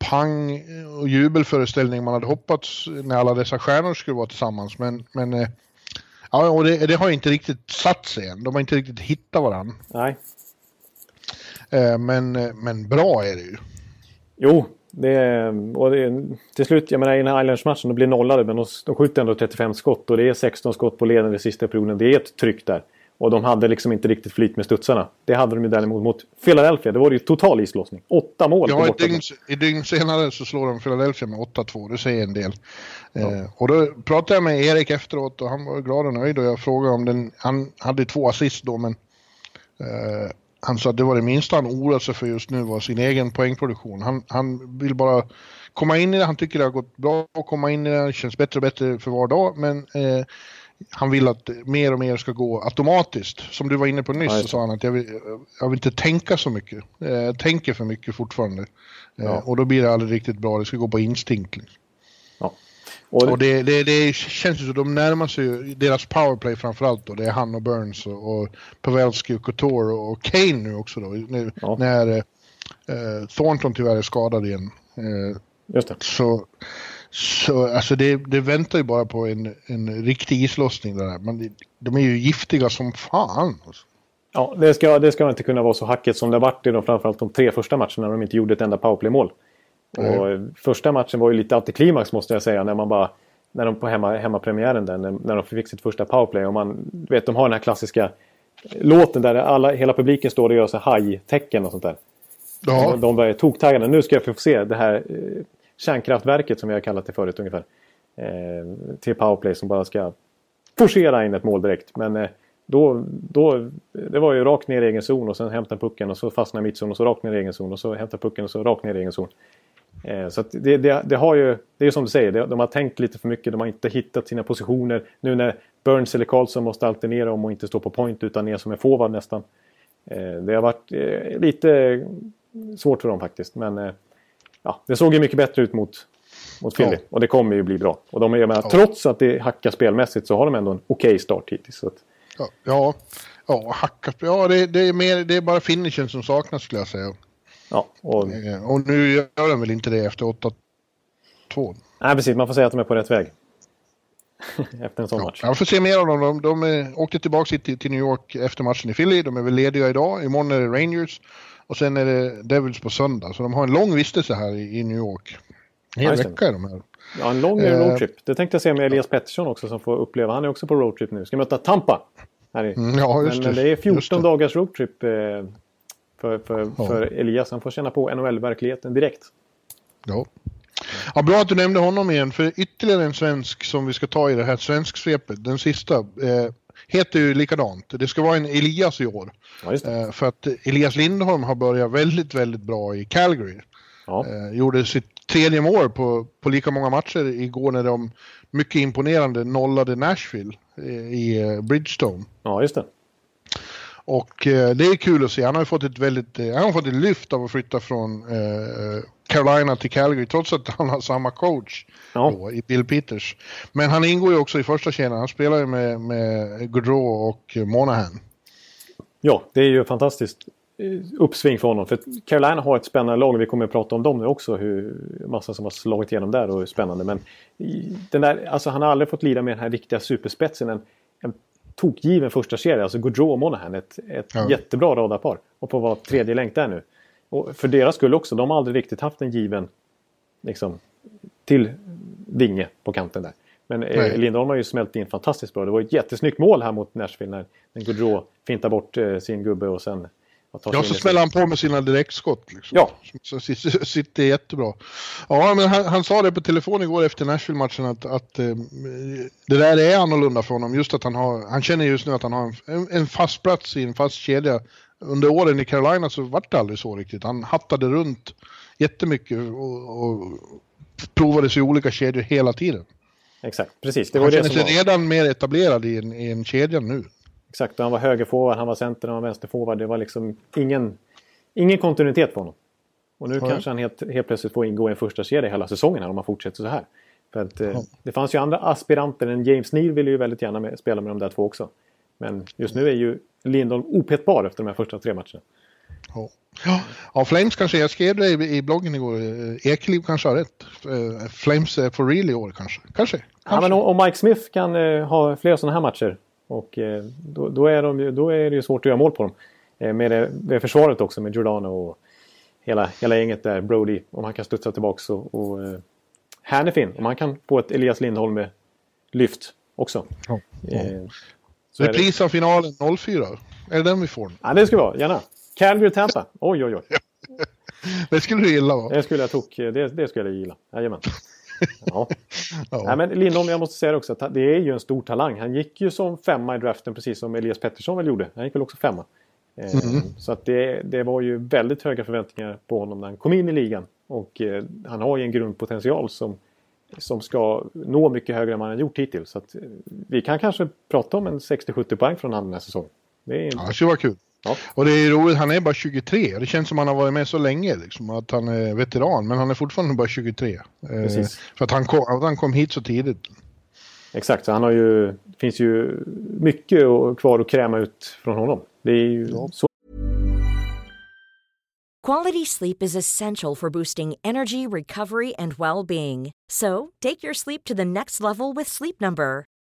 pang och jubelföreställning man hade hoppats när alla dessa stjärnor skulle vara tillsammans. Men, men eh, ja, och det, det har inte riktigt satt sig än. De har inte riktigt hittat varandra. Nej. Eh, men, men bra är det ju. Jo, det och det till slut, jag menar i den här Islanders-matchen, de blir nollade men de, de skjuter ändå 35 skott och det är 16 skott på ledande i sista perioden. Det är ett tryck där. Och de hade liksom inte riktigt flyt med studsarna. Det hade de ju däremot mot Philadelphia. Det var ju total islåsning. Åtta mål ja, på dygn, I dygn senare så slår de Philadelphia med 8-2. Det säger en del. Ja. Eh, och då pratade jag med Erik efteråt och han var glad och nöjd och jag frågade om den... Han hade två assist då men... Eh, han sa att det var det minsta han oroade sig för just nu var sin egen poängproduktion. Han, han vill bara komma in i det. Han tycker det har gått bra att komma in i det. Det känns bättre och bättre för var dag. Men eh, han vill att mer och mer ska gå automatiskt. Som du var inne på nyss så sa han att jag vill, jag vill inte tänka så mycket. Jag tänker för mycket fortfarande. Eh, ja. Och då blir det aldrig riktigt bra, det ska gå på instinkt. Liksom. Ja. Och, det... och det, det, det, känns ju som de närmar sig deras powerplay framförallt då. Det är han och Burns och, och Pavelski och Couture och Kane nu också då. Nu, ja. När eh, Thornton tyvärr är skadad igen. Eh, Just det. Så så alltså det, det väntar ju bara på en, en riktig islossning där. Men de är ju giftiga som fan. Alltså. Ja, det ska, det ska inte kunna vara så hackigt som det har varit i de, framförallt de tre första matcherna när de inte gjorde ett enda powerplay-mål. Mm. första matchen var ju lite antiklimax måste jag säga när man bara när de på hemma, hemmapremiären där, när, när de fick sitt första powerplay och man vet de har den här klassiska låten där alla, hela publiken står och gör så haj-tecken och sånt där. Ja. De, de var toktaggade. Nu ska jag få se det här eh, kärnkraftverket som vi har kallat det förut ungefär. Eh, till powerplay som bara ska forcera in ett mål direkt. Men eh, då, då, det var ju rakt ner i egen zon och sen hämta pucken och så fastna i mittzon och så rakt ner i egen zon och så hämta pucken och så rakt ner i egen zon. Eh, så det, det, det, har ju, det är som du säger, de har tänkt lite för mycket, de har inte hittat sina positioner. Nu när Burns eller Karlsson måste alternera om och inte stå på point utan ner som en forward nästan. Eh, det har varit eh, lite svårt för dem faktiskt. Men eh, ja, det såg ju mycket bättre ut mot, mot Philly. Ja. Och det kommer ju bli bra. Och de är, menar, ja. Trots att det hackar spelmässigt så har de ändå en okej okay start hittills. Att... Ja, ja, ja, hackat. Ja, det, det, är mer, det är bara finishen som saknas skulle jag säga. Ja, och... Eh, och nu gör de väl inte det efter 8-2? Nej, precis. Man får säga att de är på rätt väg. (laughs) efter en sån ja, match. Jag får se mer av dem. De, de, de åkte tillbaka till, till New York efter matchen i Philly. De är väl lediga idag. Imorgon är det Rangers. Och sen är det Devils på söndag. Så de har en lång vistelse här i, i New York. En hel vecka är de här. Ja, en lång Eh, roadtrip. Det tänkte jag se med Elias Pettersson också som får uppleva. Han är också på roadtrip nu. Ska möta Tampa. Här i. Mm, ja, just Men det. det är 14 Just det. dagars roadtrip eh, för, för, Ja. för Elias. Han får känna på NHL-verkligheten direkt. Ja. ja, bra att du nämnde honom igen, för ytterligare en svensk som vi ska ta i det här svensksvepet, den sista, eh, heter ju likadant. Det ska vara en Elias i år. Ja. Eh, för att Elias Lindholm har börjat väldigt, väldigt bra i Calgary. Ja. Eh, gjorde sitt tredje mål på, på lika många matcher igår när de mycket imponerande nollade Nashville eh, i Bridgestone. ja, just det. Och eh, det är kul att se. Han har fått ett väldigt, eh, han har fått ett lyft av att flytta från eh, Carolina till Calgary trots att han har samma coach Ja. då, i Bill Peters. Men han ingår ju också i första kedjan. Han spelar ju med, med Gaudreau och Monahan. Ja, det är ju fantastiskt eh, uppsving för honom. För Carolina har ett spännande lag. Vi kommer att prata om dem nu också. Hur massa som har slagit igenom där och hur spännande. Men den där, alltså han har aldrig fått lida med den här riktiga superspetsen. En, en tokgiven första serie. Alltså Gaudreau och Monahan. Ett, ett Ja. jättebra radarpar. Och på vara tredje länk där nu. Och för deras skull också. De har aldrig riktigt haft en given liksom, till vinge på kanten där. Men eh, Nej. Lindholm har ju smält in fantastiskt bra. Det var ett jättesnyggt mål här mot Nashville när, när Gaudreau fintar bort eh, sin gubbe och sen ja, så smäller han på med sina direktskott. Liksom. Ja. Så sitter, jättebra. Ja, men han, han sa det på telefon igår efter Nashville-matchen att, att eh, det där är annorlunda för honom. Just att han har, han känner just nu att han har en, en fast plats i en fast kedja. Under åren i Carolina så vart det aldrig så riktigt. Han hattade runt jättemycket och, och provade sig i olika kedjor hela tiden. Exakt, precis. Det var Han det känner sig var. redan mer etablerad i en, i en kedja nu. Exakt, han var högerforward, han var center, han var vänsterforward. Det var liksom ingen, ingen kontinuitet på honom. Och nu Nej. kanske han helt, helt plötsligt får ingå i en första serie hela säsongen här om han fortsätter så här. För att, Ja. Det fanns ju andra aspiranter än James Neal ville ju väldigt gärna med, spela med de där två också. Men just nu är ju Lindholm opetbar efter de här första tre matcherna. Ja. Ja. ja, Flames kanske, jag skrev det i, bloggen igår, eh, Ekeliv kanske har rätt. Eh, Flames for real i år kanske. Kanske. Ja, kanske. men om, Mike Smith kan ha fler sådana här matcher och eh, då, då, är de, ju- då är det ju svårt att göra mål på dem. Eh, med det, det försvaret också med Giordano och hela, hela gänget där, Brody, om han kan studsa tillbaks och, och eh, Hannifin, om han kan få ett Elias Lindholm med lyft också. Ja. Eh, så Repris av finalen 04. Är det den vi får? ja, det ska vi ha, gärna. Calgary Tampa, oj oj oj. (laughs) Det skulle du gilla va? Det skulle jag tok, det, det skulle jag gilla. Jajamän. Ja. (laughs) Ja. Nej, men Lindholm, jag måste säga det också, att det är ju en stor talang. Han gick ju som femma i draften precis som Elias Pettersson väl gjorde. Han gick väl också femma. Eh, Mm. Så att det, det var ju väldigt höga förväntningar på honom när han kom in i ligan. Och eh, han har ju en grundpotential som, som ska nå mycket högre än han har gjort hittills. Så att, eh, vi kan kanske prata om en 60-70 poäng från honom den här säsongen. Det är Ja, det skulle vara kul. Ja. Och det är roligt, han är bara 23. Det känns som han har varit med så länge, liksom, att han är veteran. Men han är fortfarande bara 23. Eh, Precis. för att han kom, att han kom hit så tidigt. Exakt, så han har ju, det finns ju mycket kvar att kräma ut från honom. Det är ju Ja. så Quality sleep is essential for boosting energy, recovery, and well being. So, take your sleep to the next level with Sleep Number.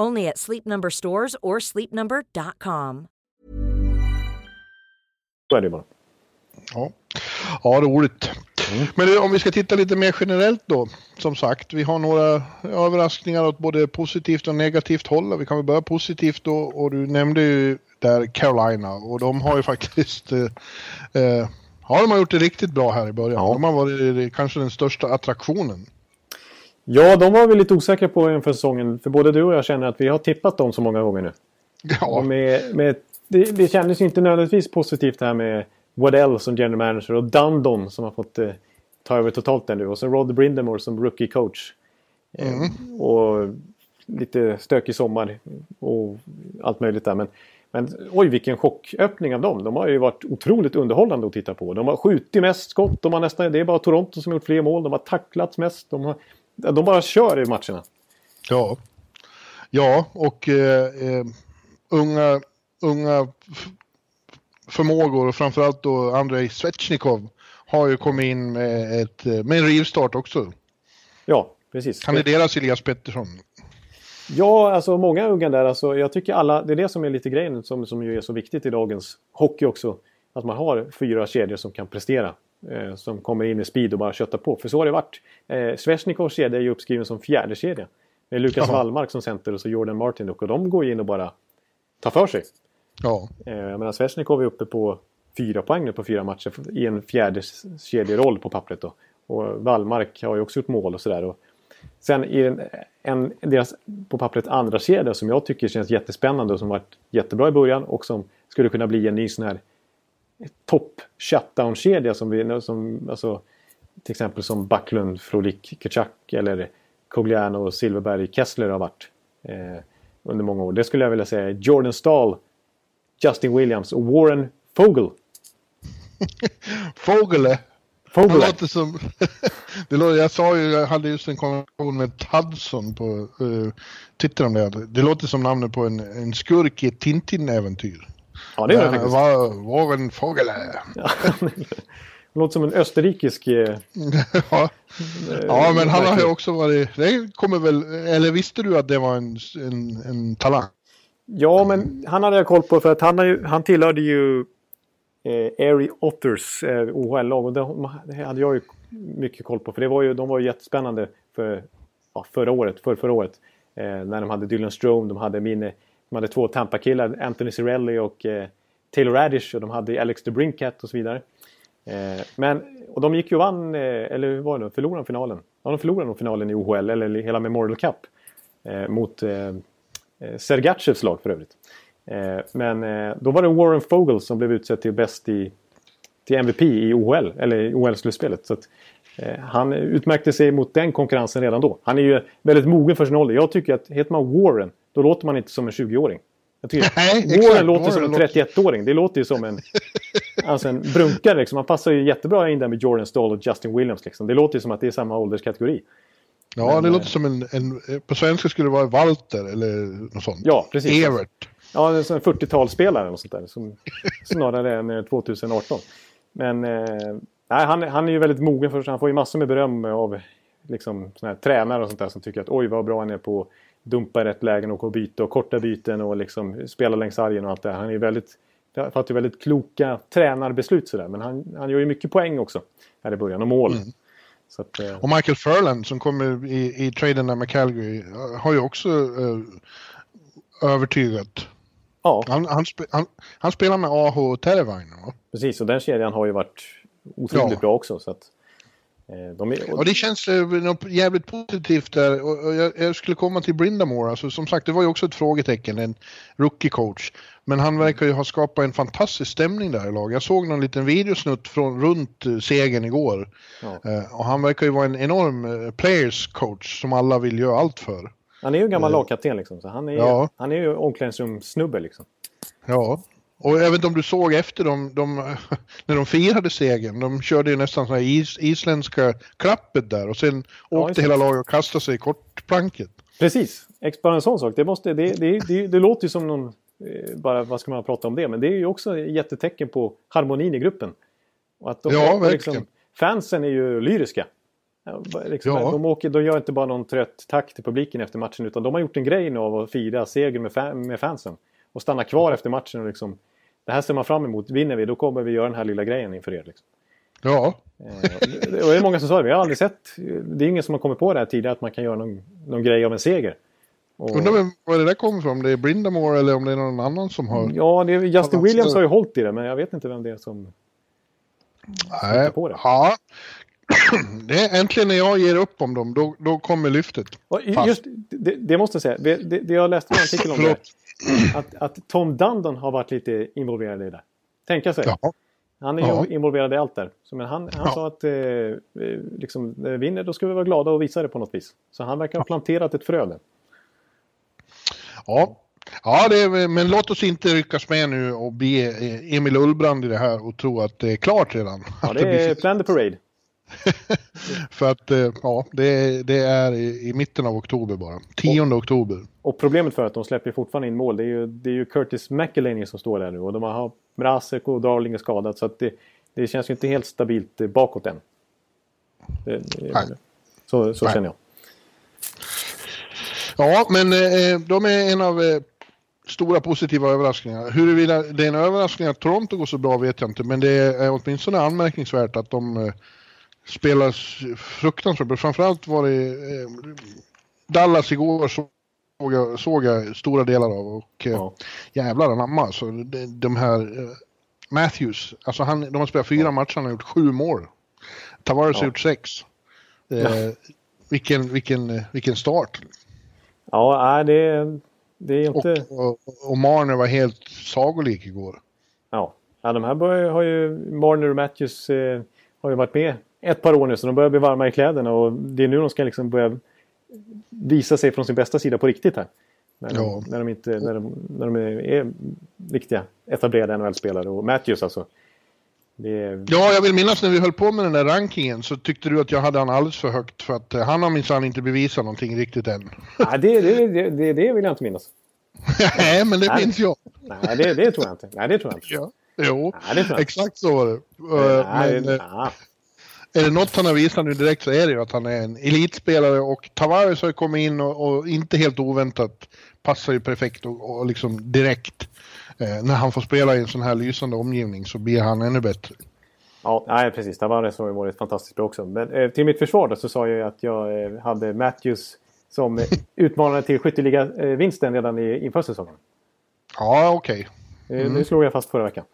Only at Sleep Number stores or sleepnumber.com. så är det bara. Ja, ja roligt. Mm. Men om vi ska titta lite mer generellt då. Som sagt, vi har några överraskningar åt både positivt och negativt håll. Vi kan väl börja positivt då. Och du nämnde ju där Carolina. Och de har ju faktiskt... Eh, eh, ja, de har gjort det riktigt bra här i början. Ja. De har varit kanske den största attraktionen. Ja, de var vi lite osäkra på inför säsongen. För både du och jag känner att vi har tippat dem så många gånger nu. Ja, med, med, det, det kändes ju inte nödvändigtvis positivt det här med Waddell som general manager och Dundon som har fått eh, ta över totalt där nu. Och så Rod Brindamore som rookie coach. Eh, och lite stökig sommar och allt möjligt där. Men, men oj vilken chocköppning av dem. De har ju varit otroligt underhållande att titta på. De har skjutit mest skott. De har nästan, det är bara Toronto som har gjort fler mål. De har tacklats mest. De, har, de bara kör i matcherna. Ja. Ja, och eh, eh, unga, unga förmågor och framförallt då Andrei Svetjnikov har ju kommit in med, ett, med en rivstart också. Ja, precis. Kandideras Elias Pettersson. Ja, alltså många unga där. Alltså, jag tycker alla, det är det som är lite grejen som, som ju är så viktigt i dagens hockey också. Att man har fyra kedjor som kan prestera. Eh, som kommer in i speed och bara köttar på. För så har det varit. Eh, Svesnikovs kedja är ju uppskriven som fjärde kedja. Med Lukas Jaha. Wallmark som center och så Jordan Martin och de går in och bara tar för sig. Ja. Eh, jag menar Svesnikov är uppe på fyra poäng nu på fyra matcher i en fjärde kedjeroll på pappret då. Och Wallmark har ju också gjort mål och sådär. Sen i en, en, deras på pappret andra kedja som jag tycker känns jättespännande och som varit jättebra i början och som skulle kunna bli en ny sån här topp shutdown-kedja som vi, som, alltså, till exempel som Backlund, Frolik, Kachak eller Cogliano, Silverberg, Kessler har varit eh, under många år. Det skulle jag vilja säga Jordan Stahl, Justin Williams och Warren Fogel. (laughs) Fogele? Fogele. Det låter som... (laughs) det låter, jag sa ju, jag hade just en konversation med Tudson på uh, Twitter om det. Det låter som namnet på en, en skurk i ett Tintin-äventyr. Ja, det gör det faktiskt. Var, Fogele. Ja, det (laughs) låter som en österrikisk... Eh, (laughs) ja. ja, men han har ju också varit... Det kommer väl... Eller visste du att det var en, en, en talang? Ja, men han hade jag koll på för att han, ju, han tillhörde ju eh, Airy Otters eh, OHL-lag och det, hade jag ju mycket koll på för det var ju, de var ju jättespännande för ja, förra året, för förra året. Eh, när de hade Dylan Strome, de hade min, de hade två Tampa-killar, Anthony Cirelli och eh, Taylor Radish och de hade Alex DeBrincat och så vidare. Eh, men, och de gick ju och vann, eh, eller hur var det, nu? förlorade finalen? Ja, de förlorade nog finalen i OHL, eller hela Memorial Cup. Eh, mot eh, Sergachevs Sergatjevs lag för övrigt. Eh, men eh, då var det Warren Fogel som blev utsedd till bäst i till MVP i OHL, eller i OHL-slutspelet. Så att, eh, han utmärkte sig mot den konkurrensen redan då. Han är ju väldigt mogen för sin ålder. Jag tycker att heter man Warren, då låter man inte som en 20-åring. Jag tycker (laughs) Nej, Warren låter som en 31-åring. Det låter ju som en, (laughs) alltså en brunkare. Liksom. Han passar ju jättebra in där med Jordan Stahl och Justin Williams. Liksom. Det låter ju som att det är samma ålderskategori. Ja, Men, det låter eh, som en, en, På svenska skulle det vara Walter eller något sånt. Ja, precis. Evert. Ja, en 40-talsspelare och sånt där. Som, (laughs) snarare än 2018. Eh, Men eh, nej, han, han är ju väldigt mogen för Han får ju massor med beröm av liksom, såna här tränare och sånt där som tycker att oj vad bra han är på dumpa i rätt lägen och byta och korta byten och liksom spela längs sargen och allt det här. Han är väldigt, fattar väldigt kloka tränarbeslut sådär. Men han, han gör ju mycket poäng också här i början och mål. Mm. Att, eh... Och Michael Furlan som kommer i, i traden där med Calgary har ju också eh, övertygat. Ja. Han, han, spe, han, han, spelar med AH Teravainen va? Precis, och den kedjan har ju varit otroligt ja. bra också. Så att, eh, de är, och... det känns eh, något jävligt positivt där. Och, jag, skulle komma till Brindamore. Alltså, som sagt, det var ju också ett frågetecken. En rookie coach. Men han verkar ju ha skapat en fantastisk stämning där i laget. Jag såg någon liten videosnutt från runt eh, segern igår. Ja. Och han verkar ju vara en enorm players coach som alla vill göra allt för. Han är ju en gammal lagkapten liksom. Så han är, ja. han är ju omklädningsrumssnubbe liksom. Ja. Och jag vet inte om du såg efter dem, de, (laughs) när de firade segern. De körde ju nästan så här is, isländska klappet där och sen ja, åkte hela laget och kastade sig i kortplanket. Precis, bara en sån sak. Det, måste, det, det, det, det låter ju som någon Eh, bara vad ska man prata om det? Men det är ju också ett jättetecken på harmonin i gruppen. Och att de, ja, verkligen. Liksom, fansen är ju lyriska. Liksom, ja. de, åker, de gör inte bara någon trött tack till publiken efter matchen utan de har gjort en grej av att fira seger med, fan, med fansen. Och stanna kvar efter matchen och liksom Det här ser man fram emot. Vinner vi då kommer vi göra den här lilla grejen inför er. Liksom. Ja. Eh, och det är många som sa det. Vi har aldrig sett. Det är ingen som har kommit på det här tidigare att man kan göra någon, någon grej av en seger. Och... Undrar var det där kommer ifrån, om det är Brindamore eller om det är någon annan som har... Ja, det är, Justin Williams har ju hållit i det, men jag vet inte vem det är som... Nej, på det. Ja. (clears throat) Det är äntligen när jag ger upp om dem, då, då kommer lyftet. Och just, det, det, måste jag säga, det, det, det jag läste en artikel om det. Att, att Tom Dundon har varit lite involverad i det. Tänka sig. Ja. Han är ju involverad i allt där. Så, men han, han ja. sa att eh, eh liksom, vi vinner då ska vi vara glada och visa det på något vis. Så han verkar ha planterat ett frö där. Ja, ja det, men låt oss inte ryckas med nu och bli Emil Ullbrand i det här och tro att det är klart redan. Ja, det är plan the parade. (laughs) För att, eh, ja, det, det är i, i, mitten av oktober bara. 10 och, oktober. Och problemet för att de släpper fortfarande in mål, det är ju, det är ju Curtis McElhaney som står där nu. Och de har Mrazek och Darling är skadat. Så att det, det känns ju inte helt stabilt bakåt än. Det, det, så så känner jag. Ja, men eh, de är en av eh, stora positiva överraskningar. Huruvida det är en överraskning att Toronto går så bra vet jag inte, men det är åtminstone anmärkningsvärt att de eh, spelar fruktansvärt bra. Framförallt var det eh, Dallas igår såg jag, såg jag stora delar av och eh, ja. jävlar anamma alltså. De, de här eh, Matthews, alltså han, de har spelat fyra ja. matcher, han har gjort sju mål. Tavares ja. har gjort sex. Eh, ja. vilken, vilken, vilken start. Ja, det, det är inte... Och, och, och Marner var helt sagolik igår. Ja, ja de här börjar, har ju... Marner och Matthews eh, har ju varit med ett par år nu så de börjar bli varma i kläderna och det är nu de ska liksom börja visa sig från sin bästa sida på riktigt här. När de, ja. när de, inte, när de, när de är, riktiga etablerade NHL-spelare och Matthews alltså. Är... Ja, jag vill minnas när vi höll på med den där rankingen så tyckte du att jag hade han alldeles för högt för att eh, han har minsann inte bevisat någonting riktigt än. Nej, det, det, det, det vill jag inte minnas. Nej, men det Nej. minns jag. Nej, det, det tror jag inte. Nej, det tror jag inte. Ja. Jo, Nej, exakt så var det. Nej, men, eh, är det något han har visat nu direkt så är det ju att han är en elitspelare och Tavares har ju kommit in och, och inte helt oväntat passar ju perfekt och, och liksom direkt eh, när han får spela i en sån här lysande omgivning så blir han ännu bättre. Ja, nej, precis. Tavares har ju varit fantastiskt bra också. Men eh, till mitt försvar då så sa jag att jag eh, hade Matthews som (laughs) utmanare till skytteliga-vinsten redan i, inför säsongen. Ja, okej. Okay. Mm. Det slog jag fast förra veckan.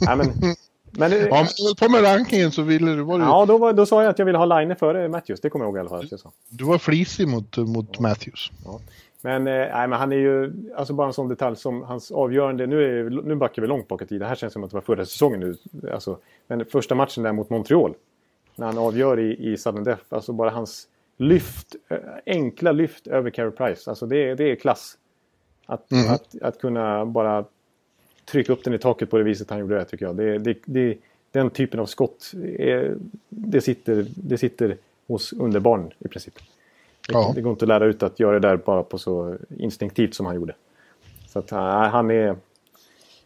Nej, men (laughs) Men, ja, men på med rankingen så ville du... Var du... Ja, då, var, då sa jag att jag ville ha Line före Matthews. Det kommer jag ihåg i alla fall. Du, du var flisig mot, mot ja. Matthews. Ja. Men, eh, nej, men han är ju, alltså bara en sån detalj som hans avgörande, nu, är, nu backar vi långt bak i tiden. Det här känns som att det var förra säsongen nu. Alltså, men första matchen där mot Montreal. När han avgör i, i sudden death. Alltså bara hans lyft, eh, enkla lyft över Carey Price. Alltså det, det är klass. Att, mm. att, att kunna bara trycka upp den i taket på det viset han gjorde det tycker jag. Det, det, det, den typen av skott, är, det, sitter, det sitter hos underbarn i princip. Ja. Det går inte att lära ut att göra det där bara på så instinktivt som han gjorde. Så att han är...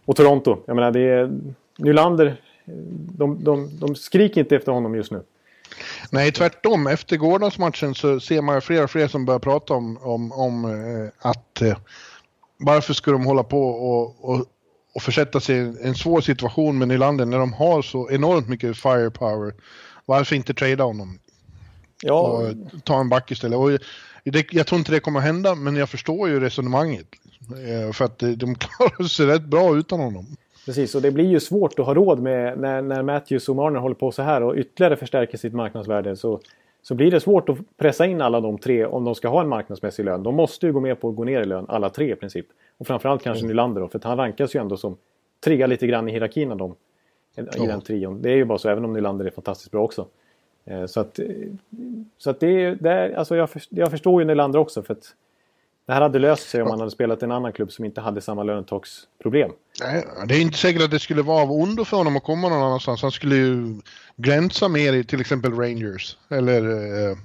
Och Toronto, jag menar det är... Nylander, de, de, de skriker inte efter honom just nu. Nej, tvärtom. Efter gårdagsmatchen så ser man fler och fler som börjar prata om, om, om eh, att eh, varför ska de hålla på och, och och försätta sig i en svår situation med Nylander när de har så enormt mycket firepower. Varför inte trada honom? Ja. Och ta en back istället. Och det, jag tror inte det kommer hända, men jag förstår ju resonemanget. Eh, för att de (laughs) klarar sig rätt bra utan honom. Precis, och det blir ju svårt att ha råd med när, när Matthews och Marner håller på så här och ytterligare förstärker sitt marknadsvärde. Så, så blir det svårt att pressa in alla de tre om de ska ha en marknadsmässig lön. De måste ju gå med på att gå ner i lön, alla tre i princip. Och framförallt kanske mm. Nylander då, för han rankas ju ändå som trea lite grann i hierarkin av dem. I ja. den trion. Det är ju bara så, även om Nylander är fantastiskt bra också. Eh, så att, eh, så att det, det är, alltså jag, jag förstår ju Nylander också för att det här hade löst sig om man hade spelat i en annan klubb som inte hade samma lönetaksproblem. Nej, det är inte säkert att det skulle vara av ondo för honom att komma någon annanstans. Han skulle ju glänsa mer i till exempel Rangers. Eller eh,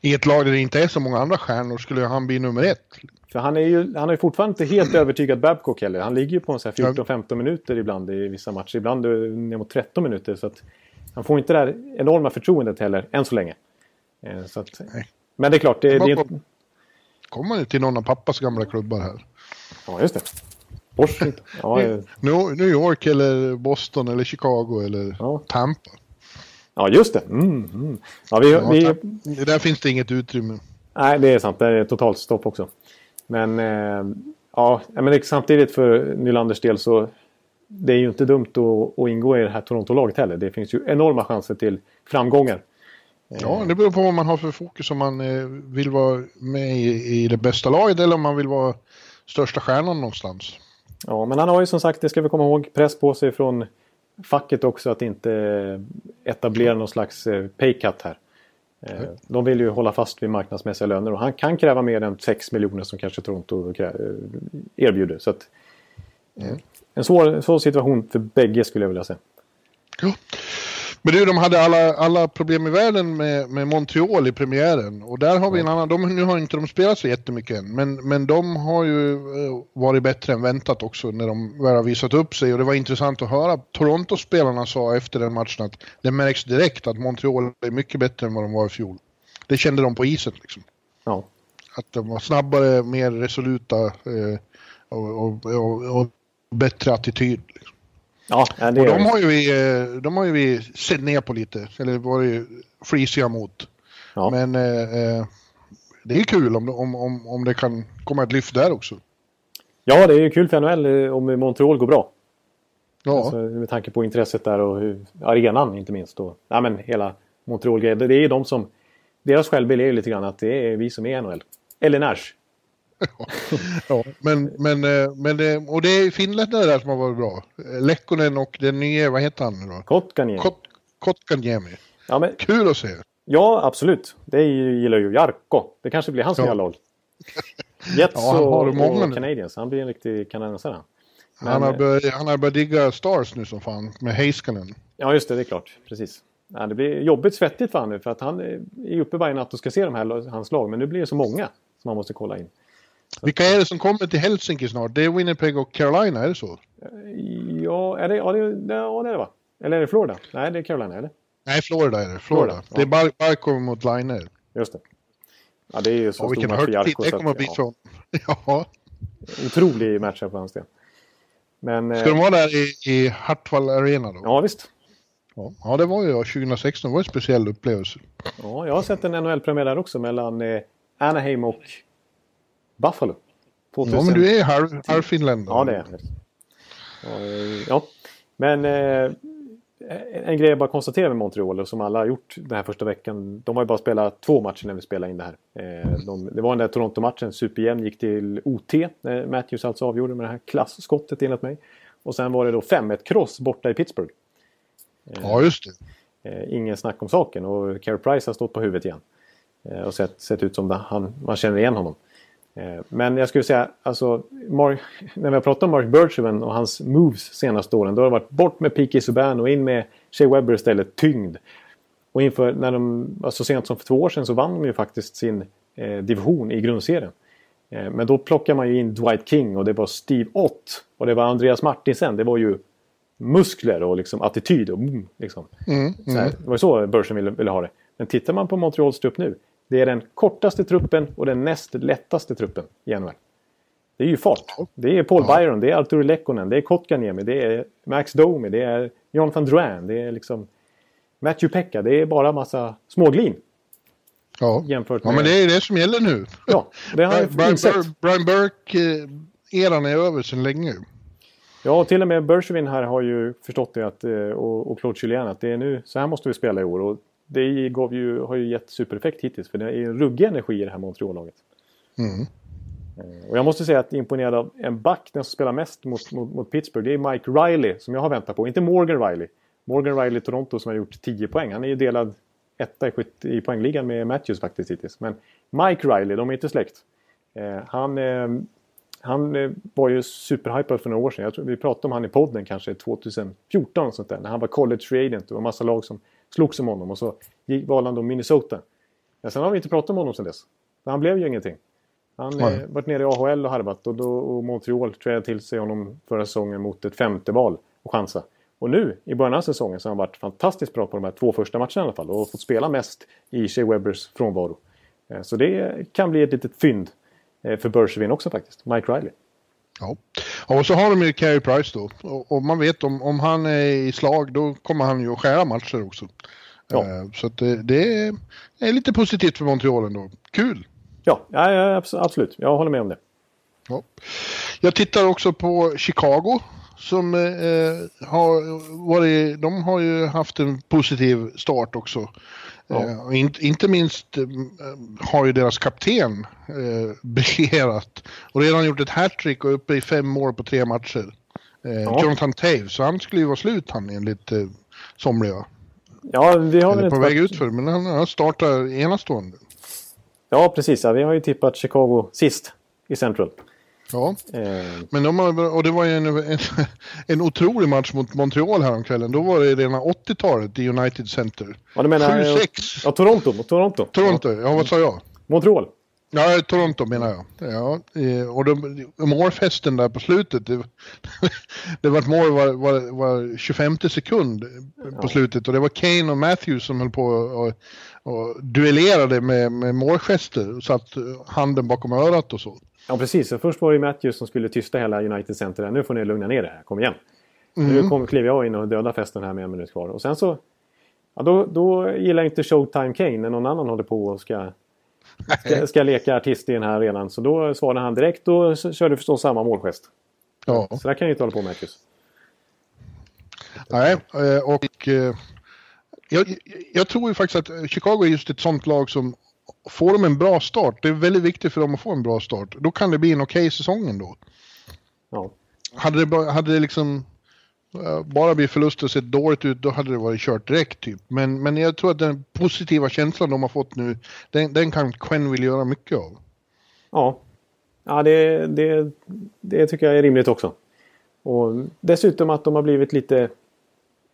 i ett lag där det inte är så många andra stjärnor skulle han bli nummer ett. För han är ju han är fortfarande inte helt (clears throat) övertygad Babcock heller. Han ligger ju på 14-15 minuter ibland i vissa matcher. Ibland ner mot 13 minuter. Så att han får inte det där enorma förtroendet heller, än så länge. Eh, så att, men det är klart, det, det är... Kommer till någon av pappas gamla klubbar här? Ja, just det. Washington. Ja, (laughs) New York eller Boston eller Chicago eller ja. Tampa. Ja, just det. Mm, mm. Ja, vi, ja, vi... Där finns det inget utrymme. Nej, det är sant. Det är totalt stopp också. Men eh, ja, men samtidigt för Nylanders del så det är ju inte dumt att, att ingå i det här Toronto-laget heller. Det finns ju enorma chanser till framgångar. Ja, det beror på vad man har för fokus. Om man eh, vill vara med i det bästa laget eller om man vill vara största stjärnan någonstans. Ja, men han har ju som sagt, det ska vi komma ihåg, press på sig från facket också att inte etablera någon slags eh, paycut här. De vill ju hålla fast vid marknadsmässiga löner och han kan kräva mer än 6 miljoner som kanske Toronto eh, erbjuder. Så att, mm. En svår, svår situation för bägge skulle jag vilja säga. Ja. Men du, de hade alla, alla problem i världen med, med Montreal i premiären. Och där har vi en annan, de, nu har inte de spelat så jättemycket än, men, men de har ju eh, varit bättre än väntat också när de väl har visat upp sig. Och det var intressant att höra. Toronto-spelarna sa efter den matchen att det märks direkt att Montreal är mycket bättre än vad de var i fjol. Det kände de på isen liksom. Ja. Att de var snabbare, mer resoluta eh, och, och, och, och bättre attityd. Liksom. Ja, det Och de har, ju vi, eh, de har ju vi sett ner på lite, eller varit frisiga mot. Ja. Men eh, eh, det är kul om, om, om, om det kan komma ett lyft där också. ja, det är ju kul för NHL eh, om Montreal går bra. Ja, Alltså, med tanke på intresset där och hur, arenan inte minst. Och, ja, men hela Montreal-grejen. Det är ju de som... Deras självbild är ju lite grann att det är vi som är NHL. Eller Nash. Ja. Men, men, eh, men det, och det är finländare där som har varit bra. Lekkonen och den nya, vad heter han nu då? Kotkaniemi. Kot, Kotkaniemi. Ja, men, Kul att se. ja, absolut. Det gillar ju Jarko. Det kanske blir hans Ja. nya lag. (laughs) Jets Ja, han har och, många och. Canadiens. Han blir en riktig kanadensare. Men, han, har börjat, han har börjat digga Stars nu som fan, med Heiskanen. Ja, just det. Det är klart. Precis. Ja, det blir jobbigt svettigt för honom nu. För att han är uppe varje natt och ska se de här, hans lag. Men nu blir det så många som man måste kolla in. Vilka är det som kommer till Helsinki snart? Det är Winnipeg och Carolina, är det så? Ja, är det, ja, det, ja, det är det va? Eller är det Florida? Nej, det är Carolina, eller? Nej, Florida är det. Florida. Florida, ja. Det är Bar Barkov mot Liner. Just det. Ja, det är ju så stor match för Jarko. det så kommer att, bli ja, från. (laughs) Ja. Otrolig match här för hans del. Men, eh, Ska de vara där i, i Hartwall Arena då? ja, visst. Ja. ja, det var ju 2016. Det var en speciell upplevelse. Ja, jag har sett en NHL-premiär där också mellan eh, Anaheim och Buffalo. 2000. Ja, men du är halv, halvfinländare. Ja, det är jag. Ja, eh, Ja, men eh, en grej jag bara konstaterar med Montreal och som alla har gjort den här första veckan. De har ju bara spelat två matcher när vi spelade in det här. Eh, de, det var den där Toronto-matchen, superjämn, gick till OT. När Matthews alltså avgjorde med det här klassskottet enligt mig. Och sen var det då 5-1-kross borta i Pittsburgh. Ja, just det. Eh, ingen snack om saken och Carey Price har stått på huvudet igen. Eh, och sett, sett ut som han, man känner igen honom. Eh, men jag skulle säga, alltså, Mark, när vi har pratat om Mark Bergevin och hans moves senaste åren. Då har det varit bort med P.K. Subban och in med Shea Weber istället, tyngd. Och inför, när de, alltså, så sent som för två år sedan så vann de ju faktiskt sin eh, division i grundserien. Eh, men då plockar man ju in Dwight King och det var Steve Ott. Och det var Andreas Martinsen. Det var ju muskler och liksom attityd och boom, liksom. Mm, Så här, det var ju så börsen ville, ville ha det. Men tittar man på Montreals trupp nu. Det är den kortaste truppen och den näst lättaste truppen i NHL. Det är ju fart. Det är Paul Ja. Byron, det är Arturi Lekkonen, det är Kotkaniemi, det är Max Domi, det är Jonathan Drouin, det är liksom Matthew Pekka. Det är bara massa småglin Ja. jämfört ja, med... men det är det som gäller nu. Ja, det har jag Brian, insett. Brian Burke-eran är över sedan länge. Ja, och till och med Bergevin här har ju förstått det att, eh, och, och Claude Julien att det är nu, så här måste vi spela i år. Och det gav ju, har ju gett supereffekt hittills för det är en ruggig energi i det här Montreal-laget. Mm. Eh, Och jag måste säga att jag är imponerad av en back, den som spelar mest mot, mot, mot Pittsburgh. Det är Mike Riley som jag har väntat på. Inte Morgan Riley. Morgan Riley i Toronto som har gjort 10 poäng. Han är ju delad etta i, i poängligan med Matthews faktiskt hittills. Men Mike Riley, de är inte släkt. Eh, han eh, han eh, var ju superhypad för några år sedan. Tror vi pratade om han i podden kanske 2014. Och sånt där, när han var college free agent. Det var massa lag som slogs om honom. Och så gick, valde han då Minnesota. Men sen har vi inte pratat om honom sen dess. Han blev ju ingenting. Han Nej. eh, varit nere i AHL och harvat och, då, och Montreal trädde till sig honom förra säsongen mot ett femte val och chansa. Och nu i början av säsongen så har han varit fantastiskt bra på de här två första matcherna i alla fall och fått spela mest i Shea Webbers frånvaro. Eh, Så det kan bli ett litet fynd eh, för Bergevin också faktiskt, Mike Riley. Ja. Och så har de ju Carey Price då. Och, och man vet om, om han är i slag då kommer han ju att skära matcher också. Ja. Eh, Så det, det är, lite positivt för Montreal ändå. Kul! Ja, ja, ja abs- absolut. Jag håller med om det. Ja. Jag tittar också på Chicago som eh, har varit, de har ju haft en positiv start också. Ja. Eh, inte, inte minst eh, har ju deras kapten eh, (laughs) briljerat och redan gjort ett hattrick och uppe i fem mål på tre matcher. Eh, Ja. Jonathan Taves, så han skulle ju vara slut han enligt eh, somliga. Ja, vi har väl Eller inte på väg varit- utför, men han har startat enastående. Ja, precis. Ja, vi har ju tippat Chicago sist i Central. Ja, Eh, men de har, och det var ju en, en, (laughs) en otrolig match mot Montreal häromkvällen. Då var det rena 80-talet i United Center. ja, du menar... 7-6. Ja, Toronto. Toronto. Toronto, ja vad sa jag? Montreal. Ja, Toronto menar jag. Ja, eh, och de, målfesten där på slutet, det, (laughs) det var ett mål var, var, var 25 sekund på Ja. slutet och det var Kane och Matthews som höll på och, och duellerade med, med målgester och satt eh, handen bakom örat och så. Ja, precis. Så först var det Matthews som skulle tysta hela United Center. Nu får ni lugna ner er här. Kom igen. Mm. Nu kom, kliver jag in och dödar festen här med en minut kvar. Och sen så... Ja, då, då gillar inte Showtime Kane när någon annan håller på och ska, ska, ska leka artist i den här arenan. Så då svarade han direkt och körde förstås samma målgest. Ja, Så där kan ju inte hålla på Matthews. nej, eh, och eh, jag, jag tror ju faktiskt att Chicago är just ett sånt lag som får de en bra start, det är väldigt viktigt för dem att få en bra start, då kan det bli en okej säsong ändå. Ja. Hade det, hade det liksom eh, bara blivit förluster och sett dåligt ut, då hade det varit kört direkt typ. Men, men jag tror att den positiva känslan de har fått nu, den, den kan Quenneville göra mycket av. Ja, ja det, det, det tycker jag är rimligt också. Och dessutom att de har blivit lite...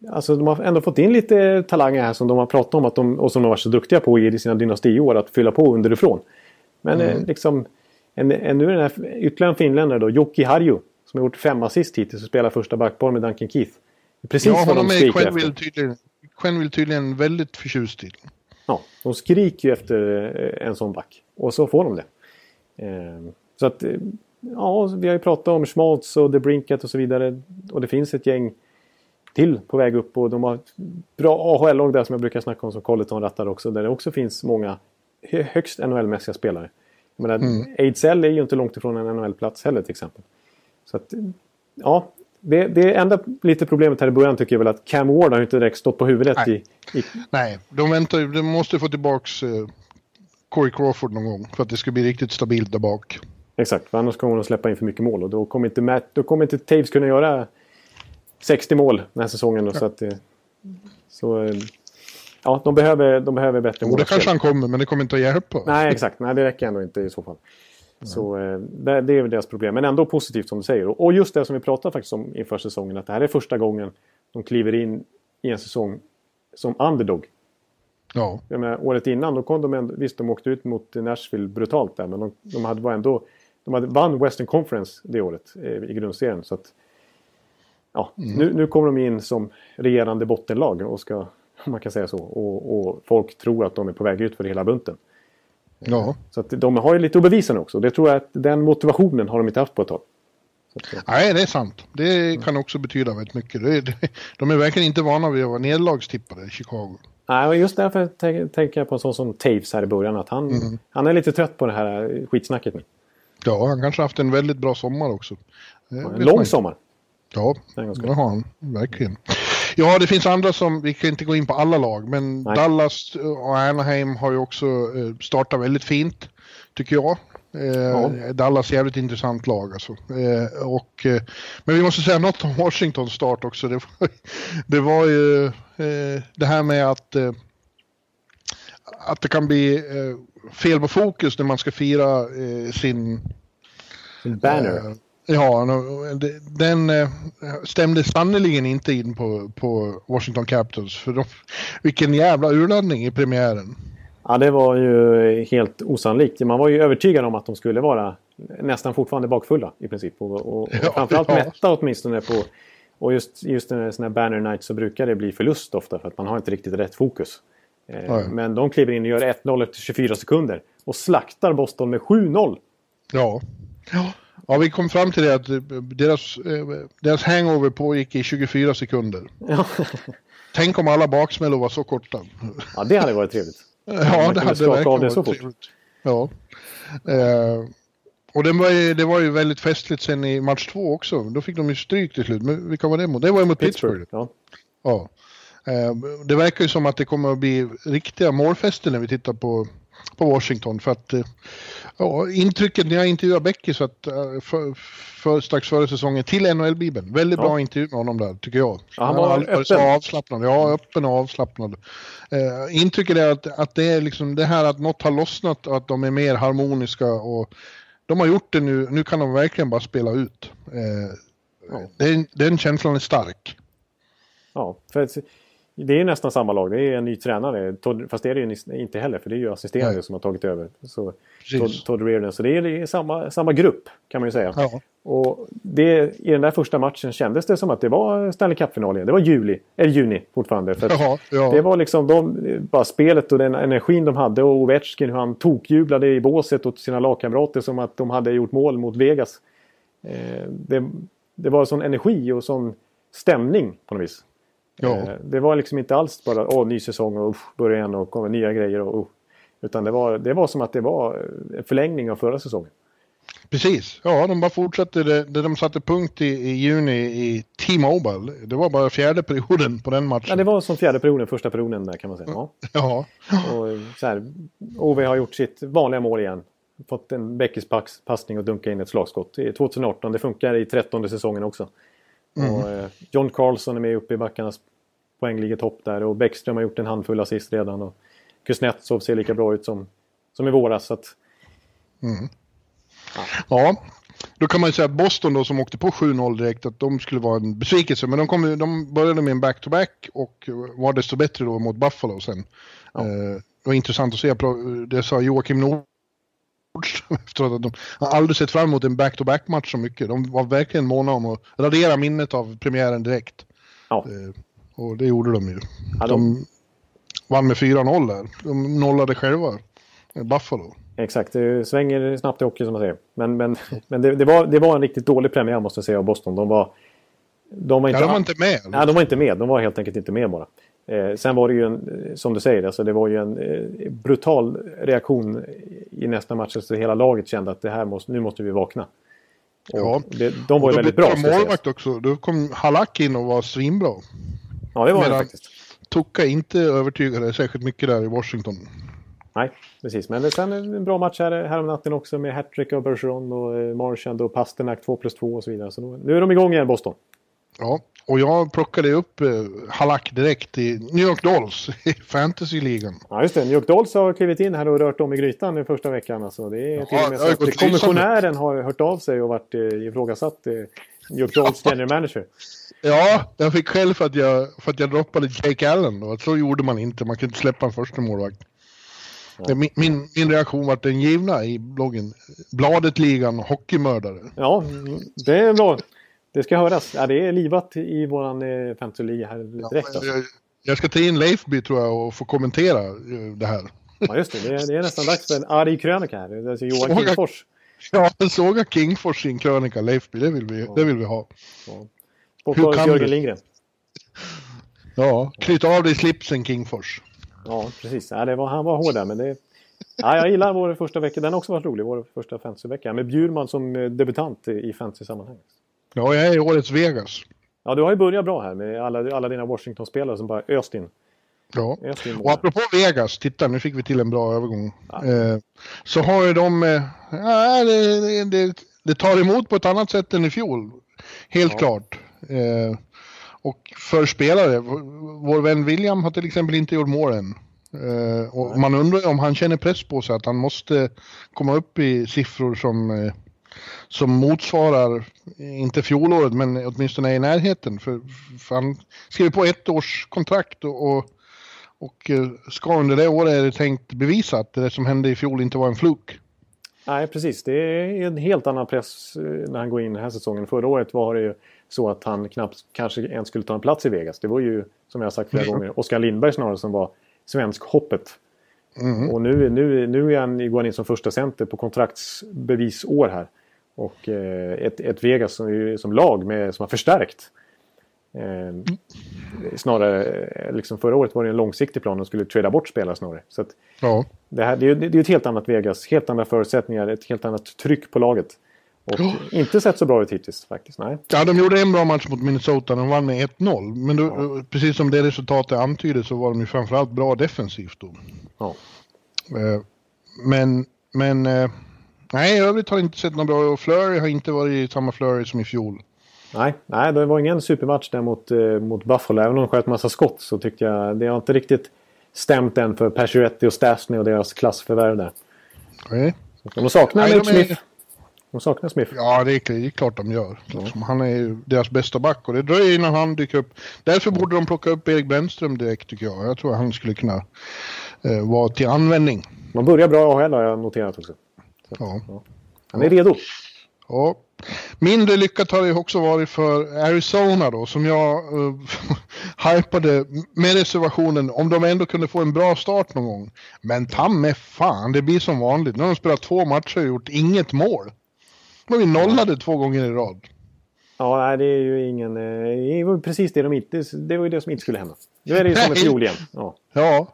Alltså de har ändå fått in lite talanger här som de har pratat om att de, och som de varit så duktiga på i sina dynastiår att fylla på underifrån. Men eh, liksom... En, en, nu är den här ytterligare en finländare då, Jocke Harju. Som har gjort fem assist hittills och spelar första backpar med Duncan Keith. Precis Ja, vad de honom är Quenneville efter. tydligen, tydligen väldigt förtjust i. Ja, de skriker ju efter eh, en sån back. Och så får de det. Eh, Så att, eh, ja, vi har ju pratat om Schmaltz och The Brinkat och så vidare. Och det finns ett gäng till på väg upp och de har ett bra AHL-lag där som jag brukar snacka om som Colleton rattar också. Där det också finns många hö- högst NHL-mässiga spelare. Jag menar, Ejdsell är ju inte långt ifrån en NHL-plats heller till exempel. Så att, ja, det, det enda lite problemet här i början tycker jag väl att Cam Ward har ju inte direkt stått på huvudet Nej. i, i Nej, de väntar de måste få tillbaks eh, Corey Crawford någon gång för att det ska bli riktigt stabilt där bak. Exakt, för annars kommer de släppa in för mycket mål och då kommer inte, Matt, då kommer inte Taves kunna göra 60 mål den här säsongen. Då, så att, eh, så, eh, ja, de behöver, de behöver bättre Och det kanske han kommer, men det kommer inte att hjälpa. Nej, exakt. Nej, det räcker ändå inte i så fall. Så eh, det, det är väl deras problem. Men ändå positivt som du säger. Och, och just det som vi pratade faktiskt om inför säsongen. Att det här är första gången de kliver in i en säsong som underdog. Ja, Jag menar, året innan, då kom de ändå, visst de åkte ut mot Nashville brutalt där, men de, de hade var ändå, de hade vann Western Conference det året eh, i grundserien. Så att, ja, nu, nu kommer de in som regerande bottenlag och ska, man kan säga så, och, och folk tror att de är på väg ut för hela bunten. ja. Så att de har ju lite att bevisa nu också. Det tror jag att den motivationen har de inte haft på ett tag. Att, eh, Nej, det är sant. Det kan också betyda väldigt mycket. Det, det, de är verkligen inte vana vid att vara nederlagstippade i Chicago. Nej, och just därför tänk- tänker jag på en sån som Taves här i början. Att han, han är lite trött på det här skitsnacket nu. Ja, han kanske haft en väldigt bra sommar också. Det En lång sommar. Ja, det har han. Verkligen. Ja, det finns andra som, vi kan inte gå in på alla lag, men Nej. Dallas och Anaheim har ju också eh, startat väldigt fint, tycker jag. Eh, Dallas är jävligt intressant lag alltså. Eh, och, men vi måste säga något om Washingtons start också. Det var, det var ju det här med att, att det kan bli fel på fokus när man ska fira eh, sin Banner. Ja, det- den eh, stämde sannerligen inte in på, på Washington Capitals. För de, vilken jävla urladdning i premiären. Ja, det var ju helt osannolikt. Man var ju övertygad om att de skulle vara nästan fortfarande bakfulla i princip. Och, och, och Ja, framförallt ja. mätta åtminstone på... Och just, just en sån här banner night så brukar det bli förlust ofta för att man har inte riktigt rätt fokus. Eh, Nej. Men de kliver in och gör 1-0 efter 24 sekunder. Och slaktar Boston med 7-0. Ja. ja. Ja, vi kom fram till det att eh, deras, eh, deras hangover pågick i 24 sekunder. Ja. Tänk om alla baksmällor var så korta. ja, det hade varit trevligt. (laughs) Ja, det hade verkligen av det varit så fort. trevligt. Ja. Eh, och det var, ju, det var ju väldigt festligt sen i match två också. Då fick de ju stryk till slut. Men vilka var det mot? Det var ju mot Pittsburgh. Pittsburgh. Ja. Ja. Eh, Det verkar ju som att det kommer att bli riktiga målfester när vi tittar på, på Washington. För att eh, ja, intrycket när jag intervjuade Becky så att, eh, för, för, strax före säsongen till NHL-bibeln. Väldigt Ja. bra intervju med honom där, tycker jag. Ja, han var varit så öppen. avslappnad. Ja, öppen och avslappnad. Eh, intrycket är att, att det är liksom det här att något har lossnat och att de är mer harmoniska och de har gjort det nu, nu kan de verkligen bara spela ut. Eh, Ja. den, den känslan är stark. Ja, för det är nästan samma lag. Det är en ny tränare. Todd, fast det är det ju inte heller för det är ju assisterande Nej. som har tagit över. Så. Todd, Todd Reardon. Så det är, det är samma, samma grupp kan man ju säga. Ja. Och det, i den där första matchen kändes det som att det var Stanley Cup-final igen. Det var juli, eller juni fortfarande. För Ja, ja. Det var liksom de, bara spelet och den energin de hade och Ovechkin hur han tokjublade i båset åt sina lagkamrater som att de hade gjort mål mot Vegas. Eh, det, det var sån energi och sån stämning på något vis. Ja. Eh, det var liksom inte alls bara åh, ny säsong och usch, börja igen och kommer nya grejer. Och, usch. Utan det var, det var som att det var en förlängning av förra säsongen. Precis. Ja, de bara fortsatte det, det de satte punkt i, i juni i T-Mobile. Det var bara fjärde perioden på den matchen. Ja, det var som fjärde perioden, första perioden där kan man säga. Ja. Ja, Och så här, Ove har gjort sitt vanliga mål igen. Fått en Beckis pass- passning och dunka in ett slagskott. I 2018, det funkar i trettonde säsongen också. Och, eh, John Carlson är med uppe i backarnas poängligatopp där och Bäckström har gjort en handfull assist redan. Och Kuznetsov ser lika bra ut som, som i våras. Så att, ja. Då kan man ju säga att Boston då som åkte på 7-0 direkt, att de skulle vara en besvikelse. Men de, kom, de började med en back-to-back och var desto bättre då mot Buffalo sen. Eh, det var intressant att se, det sa Joakim Nordström efteråt, att de har aldrig sett fram emot en back-to-back-match så mycket. De var verkligen måna om att radera minnet av premiären direkt. ja, Eh, Och det gjorde de ju. Ja, de- De vann med 4-0 där. De nollade själva Buffalo. exakt. Det svänger snabbt i hockey som man säger. Men, men, men det, det, var, det var en riktigt dålig premiär måste jag säga av Boston. De var, de var Ja, inte, de var inte med. Nej, de var inte med. De var helt enkelt inte med bara. Eh, sen var det ju en, som du säger, alltså det var ju en eh, brutal reaktion i nästa match. Så hela laget kände att det här måste, nu måste vi vakna. Och Ja. det, de var ju väldigt bra. målvakt också. Då kom Halak in och var svinbra. Ja, det var det faktiskt. Tucka inte övertygade särskilt mycket där i Washington. Nej, precis. Men det, sen en bra match här, här om natten också med hattrick av Bergeron och eh, Marchand och Pasternak 2 plus 2 och så vidare. Så nu, nu är de igång igen, Boston. Ja, och jag plockade upp eh, Halak direkt i New York Dolls (laughs) i fantasyligan. Ja, just det. New York Dolls har klivit in här och rört om i grytan den första veckan. Alltså, det är till och med så att kommissionären har hört av sig och varit eh, ifrågasatt eh, New York Dolls general manager. Ja, jag fick själv för att jag, för att jag droppade Jake Allen. Då. Så gjorde man inte. Man kunde inte släppa en första målvakt. Det- Min, min, min reaktion var den givna i bloggen. Bladet-ligan hockeymördare. Ja, det är bra. Det ska höras. Ja, det är livat i våran eh, fantasyliga här direkt. Alltså. Jag, jag ska ta in Leifby tror jag och få kommentera eh, det här. Ja, just det. Det är, det är nästan dags för en arg krönika här. Alltså Johan Såga- Kingfors. (laughs) Ja, såga Kingfors en krönika, Leifby, det vill vi, det vill vi ha. Sportbladets kan Jörgen? Lindgren. Ja, knyt av dig slipsen Kingfors. Ja, precis. Ja, det var, han var hård där, men det... Ja, jag gillar vår första vecka. Den har också varit rolig, vår första fantasyvecka. Med Bjurman som eh, debutant i i fantasy-sammanhang. Ja, jag är i årets Vegas. Ja, du har ju börjat bra här med alla, alla dina Washington-spelare som bara öst in. Ja. Och apropå Vegas, titta nu fick vi till en bra övergång. Eh, så har ju de, eh, ja, det, det, det, tar emot på ett annat sätt än i fjol. Helt Ja. klart. Eh, och för spelare, vår vän William har till exempel inte gjort mål än. Eh, och man undrar om han känner press på sig att han måste komma upp i siffror som, eh, som motsvarar, inte fjolåret, men åtminstone är i närheten. För, för han skriver på ett års kontrakt och, och och eh, ska under det året är det tänkt bevisa att det som hände i fjol inte var en fluk. Nej, precis. Det är en helt annan press eh, när han går in den här säsongen. Förra året var det ju så att han knappt kanske ens skulle ta en plats i Vegas. Det var ju, som jag har sagt flera Mm. gånger, Oskar Lindberg snarare som var svensk-hoppet. Mm. Och nu, nu, nu är han, går han in som första center på kontraktsbevisår här. Och eh, ett, ett Vegas som, som lag med, som har förstärkt. Eh, snarare, eh, liksom förra året var det en långsiktig plan. De skulle trada bort spelare snarare. Så Ja. det, här, det, är, det är ett helt annat Vegas, helt andra förutsättningar, ett helt annat tryck på laget. Och Ja. inte sett så bra ut hittills faktiskt. Nej. ja, de gjorde en bra match mot Minnesota, de vann med 1-0. Men då, precis som det resultatet antyder så var de ju framförallt bra defensivt då. Ja. Eh, Men, men eh, nej, i övrigt har inte sett något bra och Flurry har inte varit samma Flurry som i fjol. Nej, nej, det var ingen supermatch där mot, eh, mot Buffalo. Även om de sköt massa skott så tyckte jag det har inte riktigt stämt än för Pacioretty och Stastny och deras klassförvärv där. Nej. De saknar Nej, de är- Smith. De saknar Smith. Ja, det är, det är klart de gör. Liksom. Han är ju deras bästa back och det dröjer innan han dyker upp. Därför borde de plocka upp Erik Brännström direkt tycker jag. Jag tror han skulle kunna eh, vara till användning. Man börjar bra i AHL har jag noterat också. Så, Ja. ja. Han är redo. Ja. Mindre lyckat har det också varit för Arizona då, som jag uh, (laughs) hypade med reservationen om de ändå kunde få en bra start någon gång. Men ta med fan, det blir som vanligt. Nu har de spelat två matcher och gjort inget mål. De är nollade två gånger i rad. Ja, nej, det är ju ingen... eh, Det var precis det de inte... Det var ju det som inte skulle hända. Nu är det ju som Nej. fjol igen. Ja. Ja.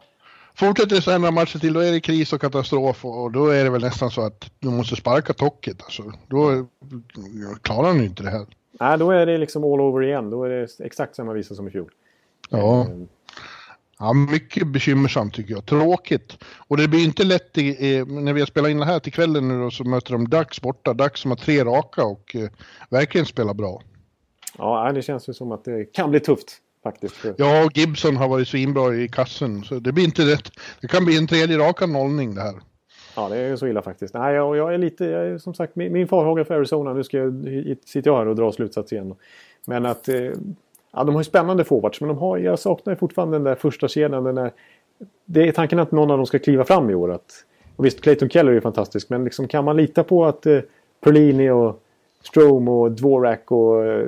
Fortsätter det så här några matcher till, då är det kris och katastrof och då är det väl nästan så att de måste sparka Tocket. Alltså. Då klarar han ju inte det här. Nej, då är det liksom all over igen. Då är det exakt samma visa som i fjol. Ja. Eh, Ja, mycket bekymmersamt tycker jag. Tråkigt. Och det blir inte lätt i, i, när vi har spelat in det här till kvällen nu då, så möter de Dax borta. Dax som har tre raka och eh, verkligen spelar bra. Ja, det känns ju som att det kan bli tufft faktiskt. Ja, och Gibson har varit svinbra i kassen. Så det blir inte rätt. Det kan bli en tredje raka nollning det här. Ja, det är ju så illa faktiskt. Nej, jag, jag är lite, jag är, som sagt, min, min farhåga för Arizona, nu ska jag, sitter jag här och drar slutsats igen. Men att, eh, ja, de har ju spännande forwards, men de har, jag saknar fortfarande den där första kedjan. Den där, det är tanken att någon av dem ska kliva fram i år. Att, och visst, Clayton Keller är ju fantastisk, men liksom, kan man lita på att eh, Perlini och Strome och Dvorak och eh,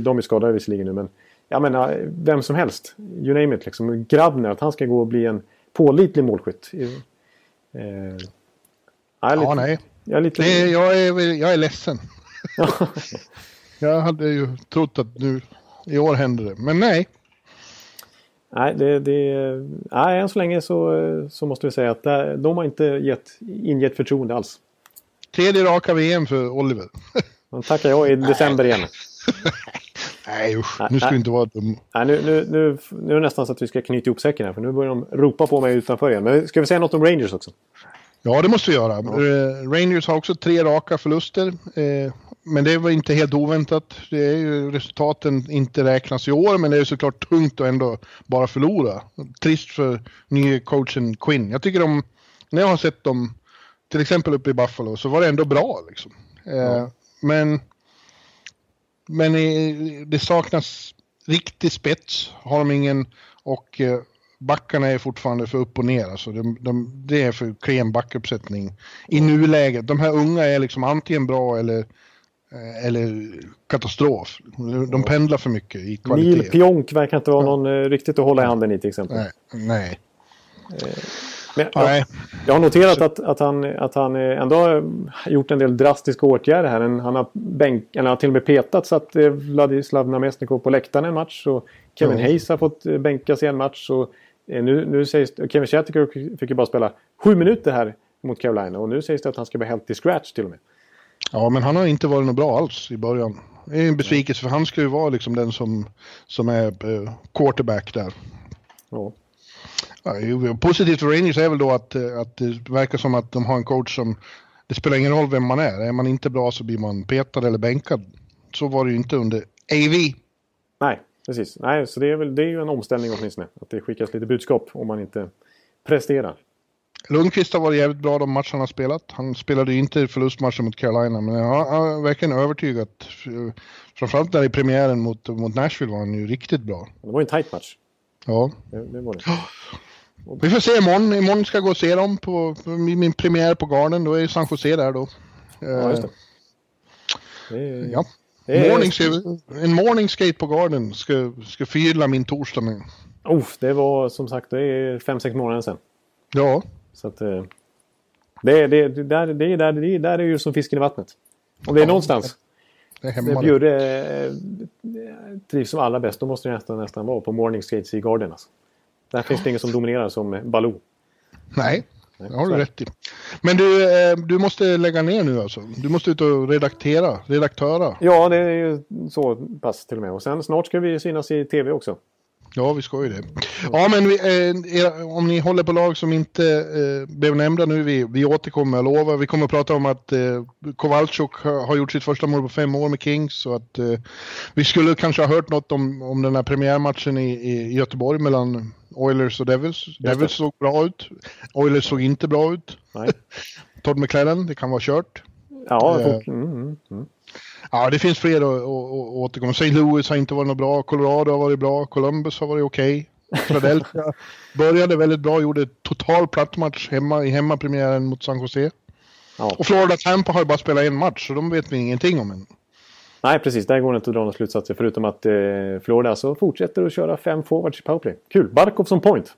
de är skadade visserligen nu, men jag menar, vem som helst, you name it, liksom, Grabner, att han ska gå och bli en pålitlig målskytt. Eh, jag är lite, Ja, nej. Jag är lite... Det, jag, är, jag är ledsen. (laughs) jag hade ju trott att nu i år händer det. Men nej. Nej, det, det, nej, än så länge så, så måste vi säga att de har inte gett, ingett förtroende alls. Tredje raka VM för Oliver. De tackar jag i december igen. (laughs) nej usch, nu ska vi inte vara dum. Nej, nu, nu, nu, nu är det nästan så att vi ska knyta ihop säcken här för nu börjar de ropa på mig utanför igen. Men ska vi säga något om Rangers också? Ja, det måste vi göra. Eh, Rangers har också tre raka förluster. Eh, men det var inte helt oväntat. Det är ju resultaten inte räknas i år, men det är såklart tungt att ändå bara förlora. Trist för nye coachen Quinn. Jag tycker de, när jag har sett dem, till exempel uppe i Buffalo, så var det ändå bra liksom. Eh, Men, men det saknas riktig spets, har de ingen. Och eh, backarna är fortfarande för upp och ner. Alltså de, de, det är för klen backuppsättning i nuläget. De här unga är liksom antingen bra eller, eh, eller katastrof. De pendlar för mycket i kvalitet. Neil Pionk verkar inte vara någon eh, riktigt att hålla i handen i till exempel. Nej, nej. Nej. Jag har noterat att, att, han, att han ändå har gjort en del drastiska åtgärder här. Han har, bänk, eller han har till och med petat så att eh, Vladislav Namestnikov på läktaren en match. Och Kevin Ja. Hayes har fått eh, bänkas i en match. Och eh, nu, nu sägs Kevin Shattenkirk fick ju bara spela sju minuter här mot Carolina. Och nu sägs det att han ska vara helt till scratch till och med. Ja, men han har inte varit något bra alls i början. Det är en besvikelse för han ska ju vara liksom den som, som är quarterback där. Ja. Ja, positivt för Rangers är väl då att, eh, att det verkar som att de har en coach som... Det spelar ingen roll vem man är. Är man inte bra så blir man petad eller bänkad. Så var det ju inte under AV. Nej, precis. Nej, så det är, väl, det är ju en omställning åtminstone. Att det skickas lite budskap om man inte presterar. Lundqvist har varit jävligt bra de matcherna han har spelat. Han spelade ju inte förlustmatchen mot Carolina, men han han har verkligen övertygat. Framförallt där i premiären mot, mot Nashville var han ju riktigt bra. Det var ju en tight match. Ja. Det, det var det. Vi får se imorgon. Imorgon ska jag gå och se dem på, på min, premiär på Garden. Då är San Jose där då. Ja, just Eh, det. det är, Ja. det är, Morning, en morning skate på Garden ska, ska förgylla min torsdag med. oh, det var som sagt det är fem sex månader sedan. Ja, Så att, eh, det, det, det, där, det, är där, det är där är ju som fisken i vattnet. Om det är Ja, någonstans det är hemma. det. Bjurre eh, trivs som allra bäst, då måste det nästan, nästan vara på morning skates i Garden. Alltså. Där finns det ingen som dominerar som Baloo. Nej, det har du rätt i. Men du, eh, du måste lägga ner nu alltså. Du måste ut och redaktera, redaktöra. Ja, det är ju så pass till och med. Och sen snart ska vi synas i tv också. Ja, vi ska ju det. Ja, men vi, eh, era- om ni håller på lag som inte eh, blev nämnda nu, vi, vi återkommer, jag lovar. Vi kommer att prata om att eh, Kowalczuk har, har gjort sitt första mål på fem år med Kings. Så att eh, vi skulle kanske ha hört något om, om den här premiärmatchen i, i Göteborg mellan Oilers och Devils. Devils såg bra ut. Oilers såg inte bra ut. Nej. (laughs) Todd McClellan, det kan vara kört. Ja, Eh, mm, mm, mm. Ja, det finns fler att, att, att återkomma. St. Louis har inte varit något bra. Colorado har varit bra. Columbus har varit okej. Philadelphia (laughs) började väldigt bra. Gjorde total plattmatch hemma, i hemmapremiären mot San Jose. Ja. Och Florida Tampa har ju bara spelat en match, så de vet vi ingenting om än. Nej, precis. Där går det inte att dra några slutsatser. Förutom att eh, Florida alltså fortsätter att köra fem forwards i powerplay. Kul! Barkov som point.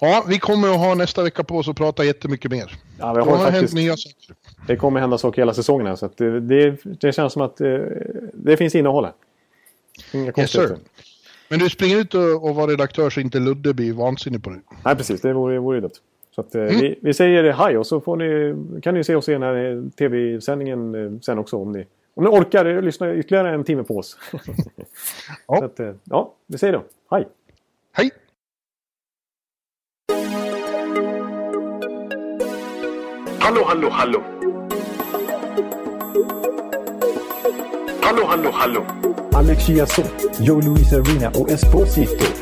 Ja, vi kommer att ha nästa vecka på oss att prata jättemycket mer. Ja, vi Det har har hänt faktiskt, nya saker. det kommer hända saker hela säsongen här. Så det, det, det känns som att eh, det finns innehåll här. Inga Yes, sir. Men du springer ut och, och var redaktör så inte Ludde blir vansinnig på dig. Nej, precis. Det vore, vore ju dumt. Så att, eh, Mm. vi, vi säger hej och så får ni, kan ni se oss i den här tv-sändningen eh, sen också om ni, om ni orkar lyssna ytterligare en timme på oss. (laughs) Ja. Så att, eh, ja, vi säger då. Hej! Hej! Hallå, hallå, hallå. Hallå, hallå, hallå. Alex Chiazot, Joe Luis Arena och Esposito.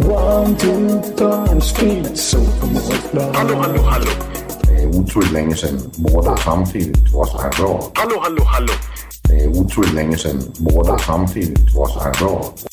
One, two, time, speed, so Hallå, hallå, hallå. Det er utroligt længe siden mor, der samtidig trods har råd. Hallå, hallå, hallå. Det er utroligt længe siden mor, der samtidig trods har råd.